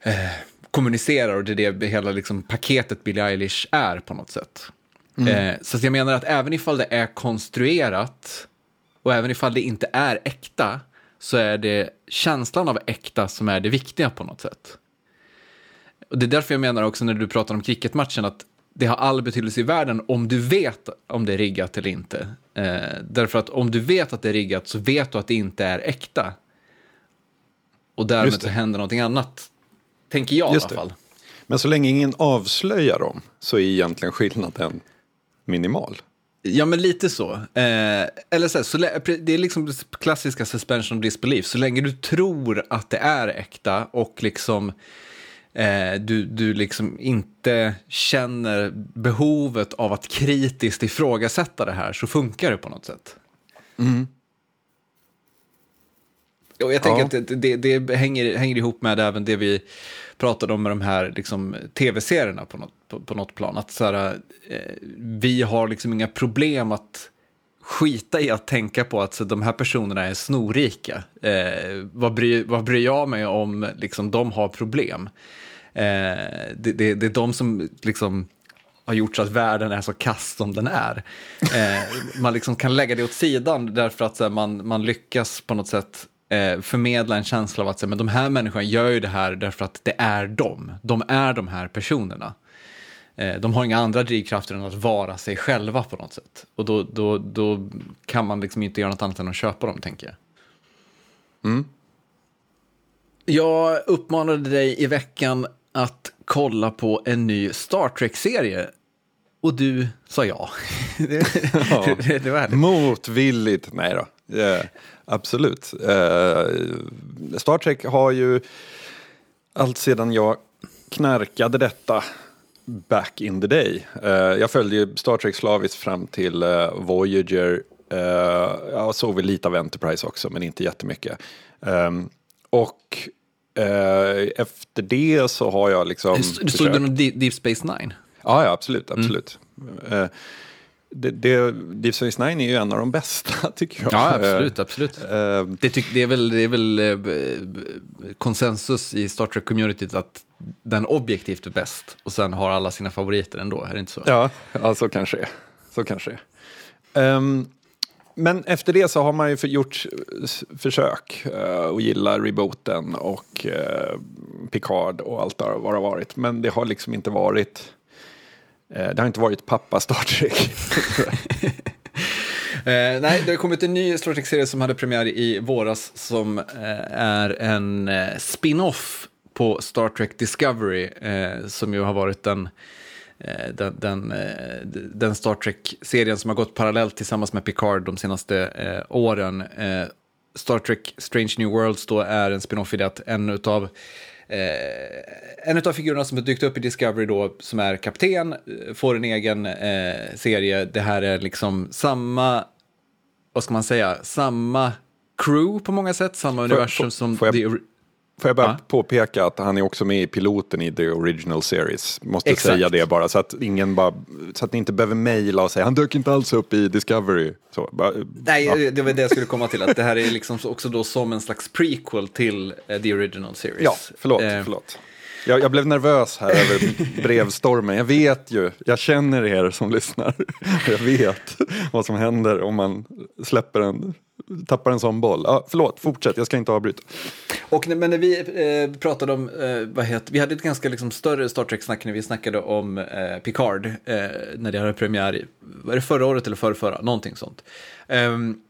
eh, kommunicerar och det är det hela liksom, paketet Billie Eilish är på något sätt. Mm. Eh, så jag menar att även ifall det är konstruerat och även ifall det inte är äkta så är det känslan av äkta som är det viktiga på något sätt. Och det är därför jag menar också när du pratar om cricketmatchen att det har all betydelse i världen om du vet om det är riggat eller inte. Eh, därför att om du vet att det är riggat så vet du att det inte är äkta. Och därmed så händer någonting annat. Tänker jag Just i alla fall. Men så länge ingen avslöjar dem så är egentligen skillnaden minimal. Ja, men lite så. Eh, eller så, här, så det är liksom klassiska suspension of disbelief. Så länge du tror att det är äkta och liksom eh, du, du liksom inte känner behovet av att kritiskt ifrågasätta det här så funkar det på något sätt. Mm. Och jag tänker ja. att det, det, det, hänger, hänger ihop med även det vi pratade om med de här liksom, tv-serierna på något, på, på något plan. Att så här, eh, vi har liksom inga problem att skita i att tänka på att så, de här personerna är snorrika. Eh, vad, bryr, vad bryr jag mig om liksom, de har problem? Eh, det, det, det, är de som liksom har gjort så att världen är så kast som den är. Eh, man liksom kan lägga det åt sidan därför att här, man, man lyckas på något sätt eh, förmedla en känsla av att men de här människorna gör ju det här därför att det är de. De är de här personerna. Eh, de har inga andra drivkrafter än att vara sig själva på något sätt. Och då, då, då kan man liksom inte göra något annat än att köpa dem, tänker jag. Mm. Jag uppmanade dig i veckan att kolla på en ny Star Trek-serie. Och du sa ja. ja. det, det var Motvilligt, nej då. Yeah. Absolut. Eh, Star Trek har ju allt sedan jag knarkade detta back in the day. Eh, jag följde ju Star Trek slaviskt fram till eh, Voyager. Eh, jag såg väl lite av Enterprise också, men inte jättemycket. Ehm, och eh, efter det så har jag liksom... Du såg du någon Deep Space Nine? Ja, ja absolut. absolut. Mm. Det, det, Deep Space Nine är ju en av de bästa, tycker jag. Ja, absolut. absolut. Uh, det, tyck, det är väl, det är väl uh, konsensus i Star Trek-communityt att den objektivt är bäst och sen har alla sina favoriter ändå, är det inte så? Ja, ja så kanske det Så kanske um, men efter det så har man ju gjort försök uh, att gilla rebooten och uh, Picard och allt där vad det har varit. Men det har liksom inte varit Eh, det har inte varit pappa Star Trek. Eh, nej, det har kommit en ny Star Trek-serie som hade premiär i våras som eh, är en eh, spin-off på Star Trek Discovery eh, som ju har varit den Eh, den, den, eh, den Star Trek-serien som har gått parallellt tillsammans med Picard de senaste eh, åren. Eh, Star Trek Strange New Worlds då är en spin-off i det att en utav Eh, en av figurerna som har dykt upp i Discovery då, som är kapten, får en egen eh, serie. Det här är liksom samma, vad ska man säga, samma crew på många sätt, samma universum som... Får jag, Får jag bara ja. påpeka att han är också med i piloten i The Original Series. Måste Exakt. säga det bara så att ingen bara, så att ni inte behöver mejla och säga han dök inte alls upp i Discovery. Så, bara, Nej, ja. det var det jag skulle komma till, att det här är liksom också då som en slags prequel till uh, The Original Series. Ja, förlåt, eh. förlåt. Jag, jag, blev nervös här över brevstormen. Jag vet ju, jag känner er som lyssnar. Jag vet vad som händer om man släpper en tappar en sån boll. Ja, förlåt, fortsätt, jag ska inte avbryta. Och men när vi eh, pratade om, eh, vad heter, vi hade ett ganska liksom, större Star Trek-snack när vi snackade om eh, Picard, eh, när det hade premiär, var det förra året eller förra, förra? någonting sånt. Um,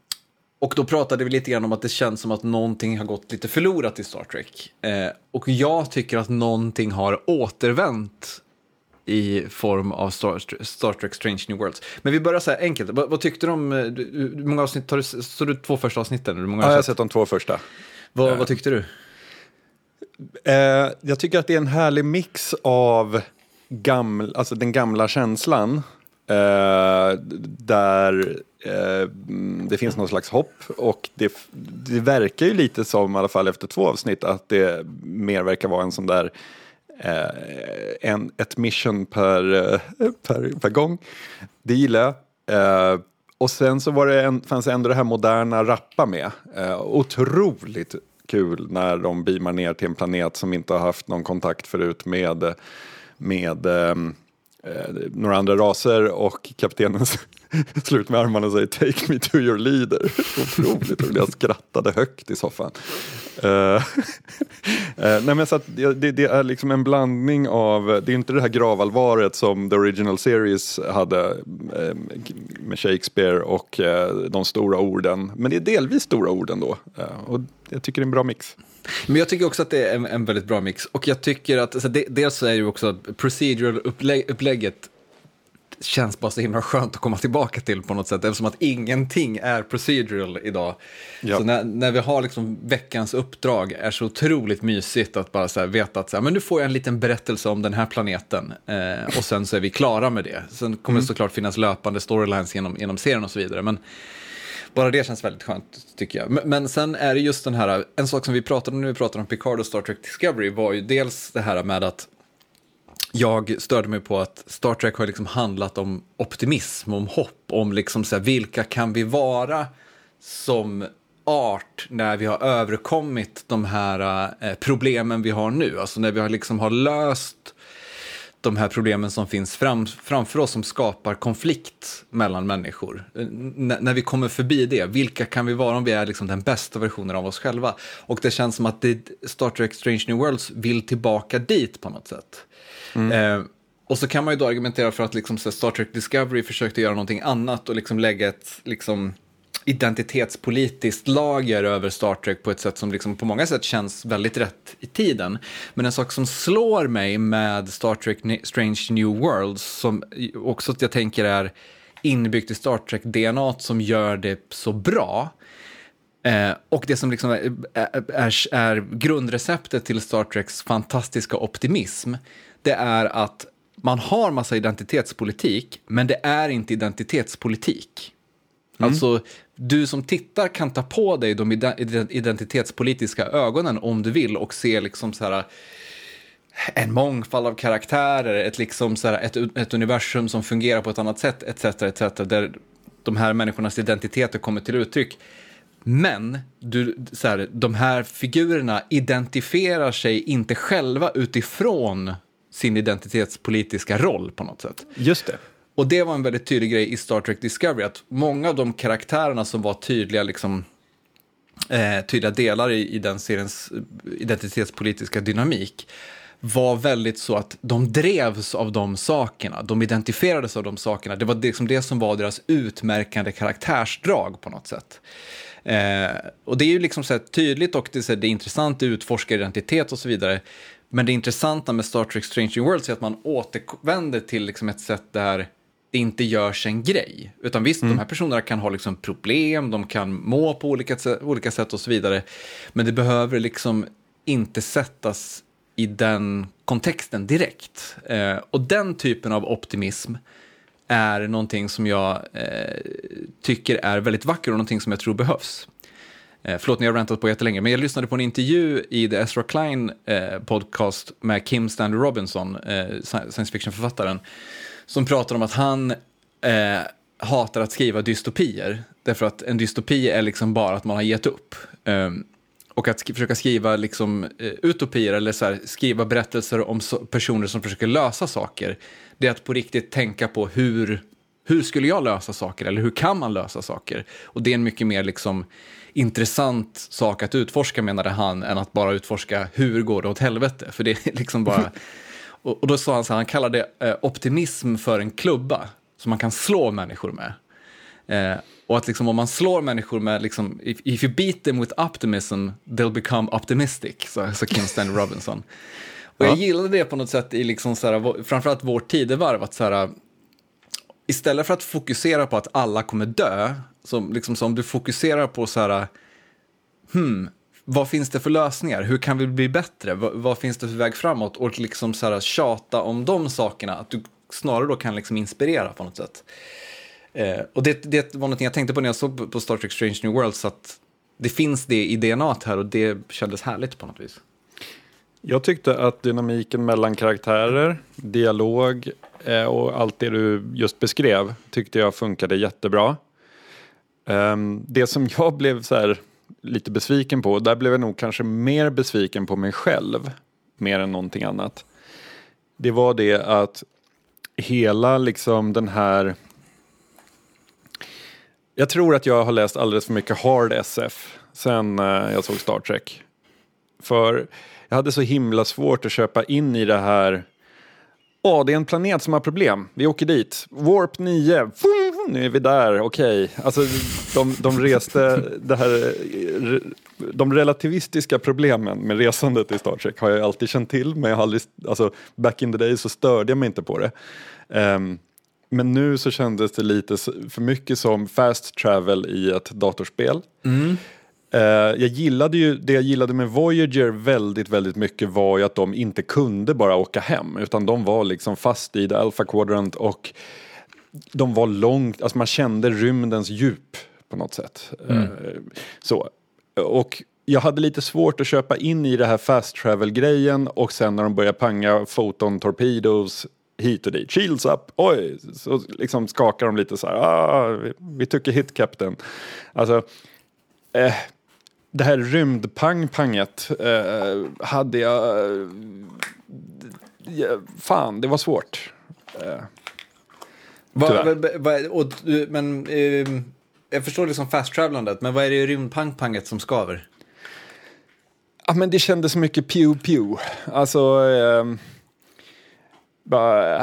och då pratade vi lite grann om att det känns som att någonting har gått lite förlorat i Star Trek. Eh, och jag tycker att någonting har återvänt i form av Star, Star, Trek Strange New Worlds. Men vi börjar så här enkelt. Vad, vad tyckte du om, eh, hur många avsnitt, har du, så du två första avsnitten? Hur många ja, jag har sett de två första. Vad, uh, vad tyckte du? Uh, jag tycker att det är en härlig mix av gaml, alltså den gamla känslan. Uh, där det finns någon slags hopp och det, det verkar ju lite som, i alla fall efter två avsnitt, att det mer verkar vara en sån där eh, en, ett mission per, eh, per, per gång. Det gillar jag. Eh, och sen så var det en, fanns ändå det här moderna rappa med. Eh, otroligt kul när de beamar ner till en planet som inte har haft någon kontakt förut med, med eh, Eh, några andra raser och kaptenen slut med armarna och säger Take me to your leader. Otroligt roligt, jag skrattade högt i soffan. Uh, nej men så att det, det, är liksom en blandning av, det är inte det här gravallvaret som the original series hade uh, med Shakespeare och de stora orden. Men det är delvis stora ord ändå. och jag tycker det är en bra mix. Men jag tycker också att det är en, en väldigt bra mix. Och jag tycker att, alltså, det, dels så är ju också procedural upplägget känns bara så himla skönt att komma tillbaka till på något sätt, eftersom att ingenting är procedural idag. Ja. Så när, när vi har liksom veckans uppdrag är så otroligt mysigt att bara så veta att så här, men nu får jag en liten berättelse om den här planeten eh, och sen så är vi klara med det. Sen kommer mm. det såklart finnas löpande storylines genom, genom serien och så vidare. Men bara det känns väldigt skönt tycker jag. Men, men sen är det just den här, en sak som vi pratade om när vi pratade om Picard och Star Trek Discovery var ju dels det här med att jag störde mig på att Star Trek har liksom handlat om optimism, om hopp, om liksom så här, vilka kan vi vara som art när vi har överkommit de här eh, problemen vi har nu. Alltså när vi har, liksom har löst de här problemen som finns fram, framför oss som skapar konflikt mellan människor. N när vi kommer förbi det, vilka kan vi vara om vi är liksom den bästa versionen av oss själva? Och det känns som att det, Star Trek Strange New Worlds vill tillbaka dit på något sätt. Mm. Eh, och så kan man ju då argumentera för att liksom, Star Trek Discovery försökte göra någonting annat och liksom lägga ett liksom, identitetspolitiskt lager över Star Trek på ett sätt som liksom på många sätt känns väldigt rätt i tiden. Men en sak som slår mig med Star Trek Strange New Worlds, som också jag tänker är inbyggt i Star Trek-DNA som gör det så bra, Eh, och det som liksom är, är, är, grundreceptet till Star Treks fantastiska optimism, det är att man har massa identitetspolitik, men det är inte identitetspolitik. Mm. Alltså, du som tittar kan ta på dig de identitetspolitiska ögonen om du vill och se liksom så här eh, en mångfald av karaktärer, ett, liksom så här, ett, ett universum som fungerar på ett annat sätt, etc. etc. där de här människornas identiteter kommer till uttryck. Men du, så här, de här figurerna identifierar sig inte själva utifrån sin identitetspolitiska roll på något sätt. Just det. Och det var en väldigt tydlig grej i Star Trek Discovery, att många av de karaktärerna som var tydliga, liksom, eh, tydliga delar i, i den seriens eh, identitetspolitiska dynamik var väldigt så att de drevs av de sakerna, de identifierades av de sakerna. Det var liksom det som var deras utmärkande karaktärsdrag på något sätt. Eh, och det är ju liksom så tydligt och det är, så här, det är intressant, det utforskar identitet och så vidare. Men det intressanta med Star Trek Stranger Worlds är att man återvänder till liksom ett sätt där det inte görs en grej. Utan visst, mm. de här personerna kan ha liksom problem, de kan må på olika, olika sätt och så vidare. Men det behöver liksom inte sättas i den kontexten direkt. Eh, och den typen av optimism är någonting som jag eh, tycker är väldigt vacker och någonting som jag tror behövs. Eh, förlåt, ni har rantat på jättelänge, men jag lyssnade på en intervju i The Ezra Klein eh, podcast med Kim Stanley Robinson, eh, science fiction-författaren, som pratar om att han eh, hatar att skriva dystopier, därför att en dystopi är liksom bara att man har gett upp. Um, och att sk försöka skriva liksom, eh, utopier eller så här, skriva berättelser om so personer som försöker lösa saker, det är att på riktigt tänka på hur, hur skulle jag lösa saker eller hur kan man lösa saker? Och det är en mycket mer liksom, intressant sak att utforska menade han än att bara utforska hur går det åt helvete? För det är liksom bara Och, och då sa han så här, han kallade eh, optimism för en klubba som man kan slå människor med. Eh, och att liksom, om man slår människor med, liksom, if, if you beat them with optimism, they'll become optimistic, sa så Kim Stanley Robinson. Och jag gillade det på något sätt i liksom så här, framförallt vårt tidevarv, att så här, istället för att fokusera på att alla kommer dö, så, liksom, så om du fokuserar på så här, hmm, vad finns det för lösningar? Hur kan vi bli bättre? vad, vad finns det för väg framåt? Och liksom så här, tjata om de sakerna, att du snarare då kan liksom inspirera på något sätt. Eh, och det, det var något jag tänkte på när jag såg på Star Trek Strange New Worlds, att det finns det i DNA här och det kändes härligt på något vis. Jag tyckte att dynamiken mellan karaktärer, dialog eh, och allt det du just beskrev tyckte jag funkade jättebra. Um, det som jag blev så här lite besviken på. Där blev jag nog kanske mer besviken på mig själv. Mer än någonting annat. Det var det att hela liksom den här jag tror att jag har läst alldeles för mycket hard SF sen eh, jag såg Star Trek. För jag hade så himla svårt att köpa in i det här Ja, det är en planet som har problem. Vi åker dit. Warp 9. Nu är vi där, okej. Okay. Alltså, de, de reste det här... De relativistiska problemen med resandet i Star Trek har jag alltid känt till, men jag har aldrig, alltså, back in the day så störde jag mig inte på det. Um, men nu så kändes det lite för mycket som fast travel i ett datorspel. Mm. Uh, jag gillade ju, det jag gillade med Voyager väldigt, väldigt mycket var ju att de inte kunde bara åka hem utan de var liksom fast i the Alpha Quadrant och de var långt, alltså man kände rymdens djup på något sätt. Mm. Uh, så. Och jag hade lite svårt att köpa in i det här fast travel grejen och sen när de började panga photon torpedos hit och dit. Shields up, oj, så liksom skakar de lite så här, ah, vi, vi tycker hit captain. Alltså, eh, det här rymdpang-panget eh, hade jag... Eh, fan, det var svårt. Eh, va, va, va, och, men, eh, jag förstår liksom fast-travelandet, men vad är det i rymdpang-panget som skaver? Ja, men det kändes mycket pew-pew. Alltså... Eh, bara,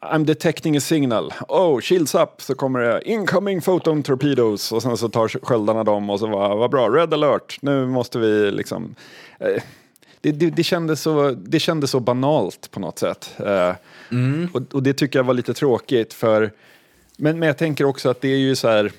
I'm detecting a signal. Oh, shields up. Så kommer det incoming photon torpedoes. Och sen så tar sköldarna dem och så var vad bra, red alert. Nu måste vi liksom. Eh, det, det, det, kändes så, det kändes så banalt på något sätt. Eh, mm. och, och, det tycker jag var lite tråkigt för men, men jag tänker också att det är ju så här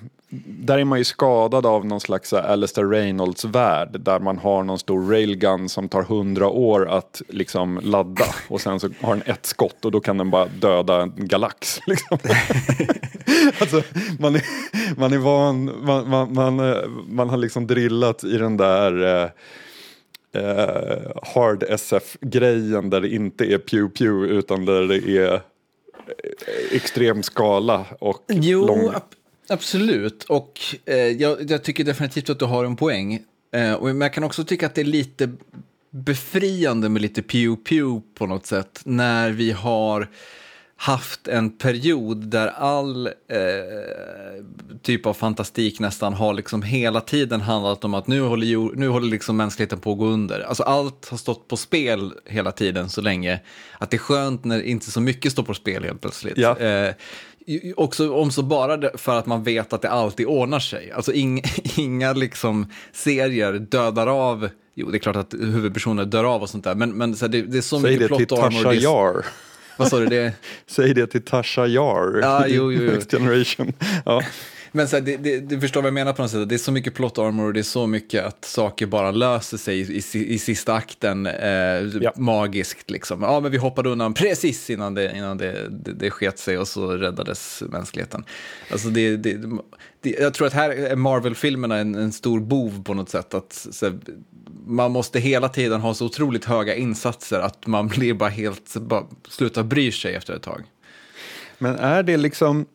där är man ju skadad av någon slags Alistair Reynolds-värld där man har någon stor railgun som tar hundra år att liksom ladda och sen så har den ett skott och då kan den bara döda en galax. Liksom. alltså, man, är, man är van, man, man, man, man, har liksom drillat i den där eh, eh, hard SF-grejen där det inte är pew pew utan där det är eh, extrem skala och Jo, lång. ab- absolut. Och eh, jag, jag tycker definitivt att du har en poäng. Eh, och, men jag kan också tycka att det är lite befriande med lite pew-pew på något sätt. När vi har haft en period där all eh, typ av fantastik nästan har liksom hela tiden handlat om att nu håller, nu håller liksom mänskligheten på att gå under. Alltså allt har stått på spel hela tiden så länge att det är skönt när inte så mycket står på spel helt plötsligt. Ja. Eh, också om så bara för att man vet att det alltid ordnar sig. Alltså ing, inga liksom serier dödar av, jo det är klart att huvudpersoner dör av och sånt där, men, men så här, det, det är så Säg mycket till plot armor. Tasha det är- Yar. Vad sa du? Det? Säg det till Tasha Yar Ja, jo, jo, jo. Next Generation. Ja. Men så här, det, det, du förstår vad jag menar på något sätt. Det är så mycket plot armor och det är så mycket att saker bara löser sig i, i, i sista akten eh, Ja. magiskt. Liksom. Ja, men vi hoppade undan precis innan det, innan det, det, det sket sig och så räddades mänskligheten. Alltså det, det, det, jag tror att här är Marvel-filmerna en, en stor bov på något sätt. Att, här, man måste hela tiden ha så otroligt höga insatser att man blir bara helt, bara slutar bry sig efter ett tag. Men är det liksom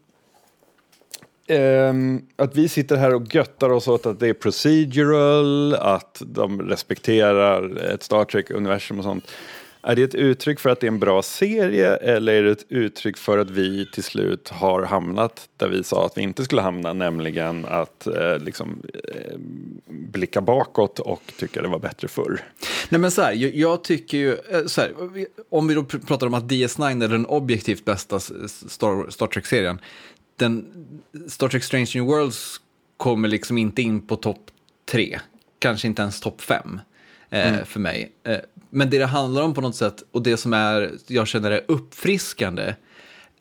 Um, att vi sitter här och göttar oss åt att det är procedural, att de respekterar ett Star Trek-universum och sånt. Är det ett uttryck för att det är en bra serie eller är det ett uttryck för att vi till slut har hamnat där vi sa att vi inte skulle hamna, nämligen att eh, liksom, eh, blicka bakåt och tycka det var bättre förr? Nej men så här, jag, jag tycker ju, eh, så här, om vi då pratar om att DS9 är den objektivt bästa Star, Star Trek-serien, den, Star Trek Strange New Worlds kommer liksom inte in på topp tre, kanske inte ens topp fem eh, för mig. Eh, men det det handlar om på något sätt, och det som är, jag känner är uppfriskande,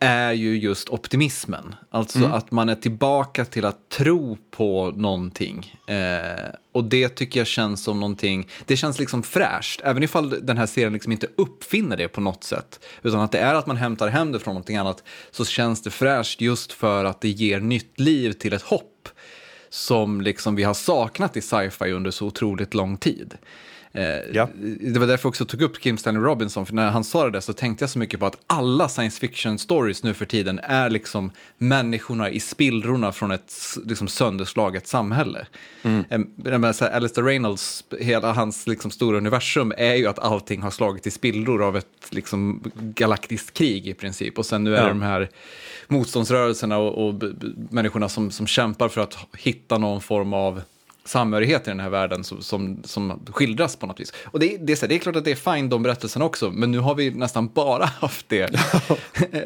är ju just optimismen. Alltså att man är tillbaka till att tro på någonting. Eh, och det tycker jag känns som någonting, det känns liksom fräscht. Även ifall den här serien liksom inte uppfinner det på något sätt. Utan att det är att man hämtar hem det från någonting annat. Så känns det fräscht just för att det ger nytt liv till ett hopp. Som liksom vi har saknat i sci-fi under så otroligt lång tid. Eh, Ja. Det var därför jag också tog upp Kim Stanley Robinson, för när han sa det där så tänkte jag så mycket på att alla science fiction stories nu för tiden är liksom människorna i spillrorna från ett liksom sönderslaget samhälle. Mm. Alistair Reynolds, hela hans liksom stora universum är ju att allting har slagit i spillror av ett liksom galaktiskt krig i princip. Och sen nu är Ja. det de här motståndsrörelserna och, och människorna som, som kämpar för att hitta någon form av samhörighet i den här världen som, som, som skildras på något vis. Och det, är- det, är, så här, det är klart att det är fine de berättelserna också, men nu har vi nästan bara haft det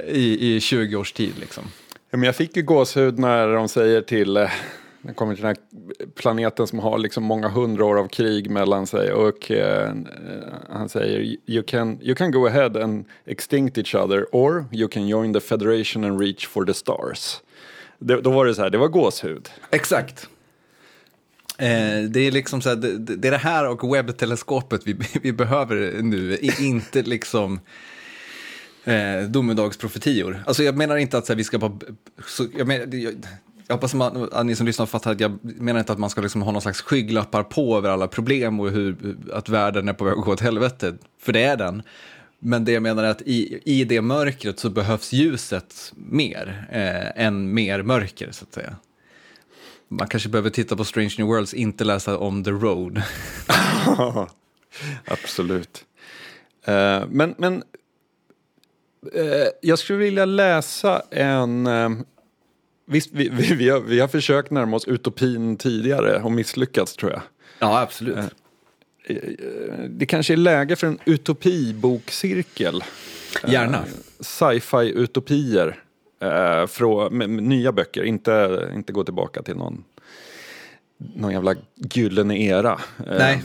i, i 20 års tid. Liksom. Ja, men jag fick ju gåshud när de säger till, eh, när kommer till den här planeten som har liksom många hundra år av krig mellan sig och eh, han säger you can, you can go ahead and extinct each other or you can join the federation and reach for the stars. Det, då var det så här, det var gåshud. Exakt. Eh, det är liksom så här, det, det är det här och webbteleskopet vi, vi behöver nu, inte liksom eh, domedagsprofetior. Alltså jag menar inte att så här, vi ska bara... Så, jag, menar, jag, jag hoppas man, att ni som lyssnar fattar att jag menar inte att man ska liksom ha någon slags skygglappar på över alla problem och hur, att världen är på väg att gå åt helvete, för det är den. Men det jag menar är att i, i det mörkret så behövs ljuset mer eh, än mer mörker, så att säga. Man kanske behöver titta på Strange New Worlds, inte läsa om The Road. Absolut. Eh, men men eh, jag skulle vilja läsa en... Eh, visst, vi, vi, vi, har, vi har försökt närma oss utopin tidigare och misslyckats tror jag. Ja, absolut. Det kanske är läge för en utopibokcirkel. Gärna. Sci-fi-utopier. Eh, från, med, med nya böcker, inte, inte gå tillbaka till någon, någon jävla gyllene era. Eh, Nej.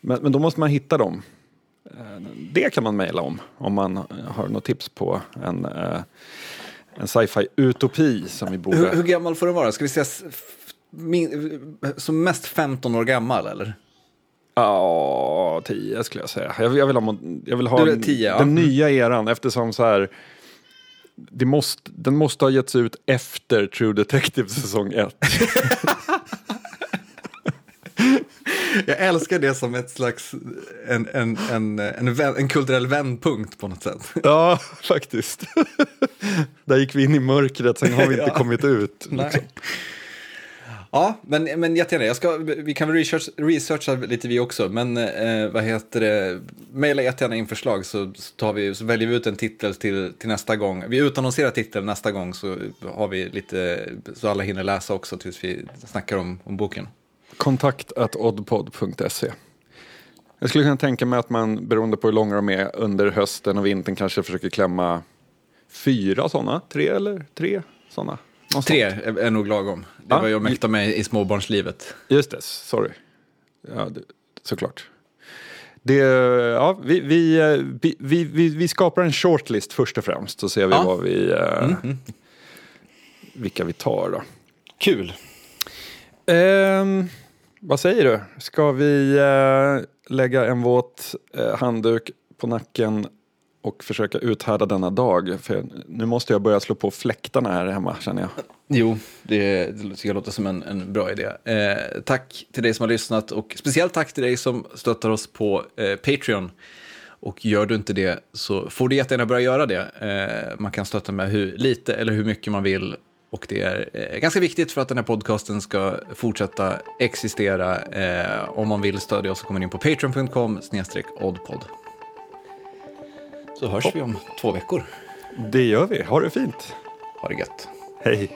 Men, men då måste man hitta dem. Eh, Det kan man mejla om, om man har något tips på en, eh, en sci-fi-utopi som vi borde... Hur, hur gammal får den vara? Ska vi säga min, som mest 15 år gammal eller? Ja, tio skulle jag säga. Jag, vill- jag vill ha, jag vill ha Du tio, ja. den nya eran eftersom så här, det måste, den måste ha getts ut efter True Detective säsong 1. Jag älskar det som ett slags en, en, en, en, kulturell vändpunkt på något sätt. Ja, faktiskt. Där gick vi in i mörkret, sen har vi inte kommit ut. Ja, men, men jättegärna. Jag ska, vi kan väl research, researcha lite vi också, men eh, vad heter det? Maila jättegärna in förslag så, så, tar vi, så väljer vi ut en titel till, till nästa gång. Vi utannonserar titeln nästa gång så har vi lite, så alla hinner läsa också tills vi snackar om, om boken. Kontakt at oddpod.se. Jag skulle kunna tänka mig att man, beroende på hur långa de är, under hösten och vintern kanske försöker klämma fyra sådana, tre eller tre sådana. Tre är, är nog lagom. Det Ja. var jag mäktar med i småbarnslivet. Just det, sorry. Ja, det, såklart. Det, ja, vi, vi, vi, vi, vi, skapar en shortlist först och främst så ser vi Ja. vad vi, eh, vilka vi tar då. Kul. Ehm, vad säger du? Ska vi eh, lägga en våt eh, handduk på nacken och försöka uthärda denna dag? För nu måste jag börja slå på fläktarna här hemma känner jag. Jo, det, det tycker jag låter som en, en bra idé. Eh, tack till dig som har lyssnat och speciellt tack till dig som stöttar oss på eh, Patreon. Och gör du inte det så får du jättegärna börja göra det. Eh, man kan stötta med hur lite eller hur mycket man vill. Och det är eh, ganska viktigt för att den här podcasten ska fortsätta existera. Eh, om man vill stödja oss så kommer man in på patreon.com oddpod. Så hörs vi om två veckor. Det gör vi. Ha det fint. Ha det gött. Hej.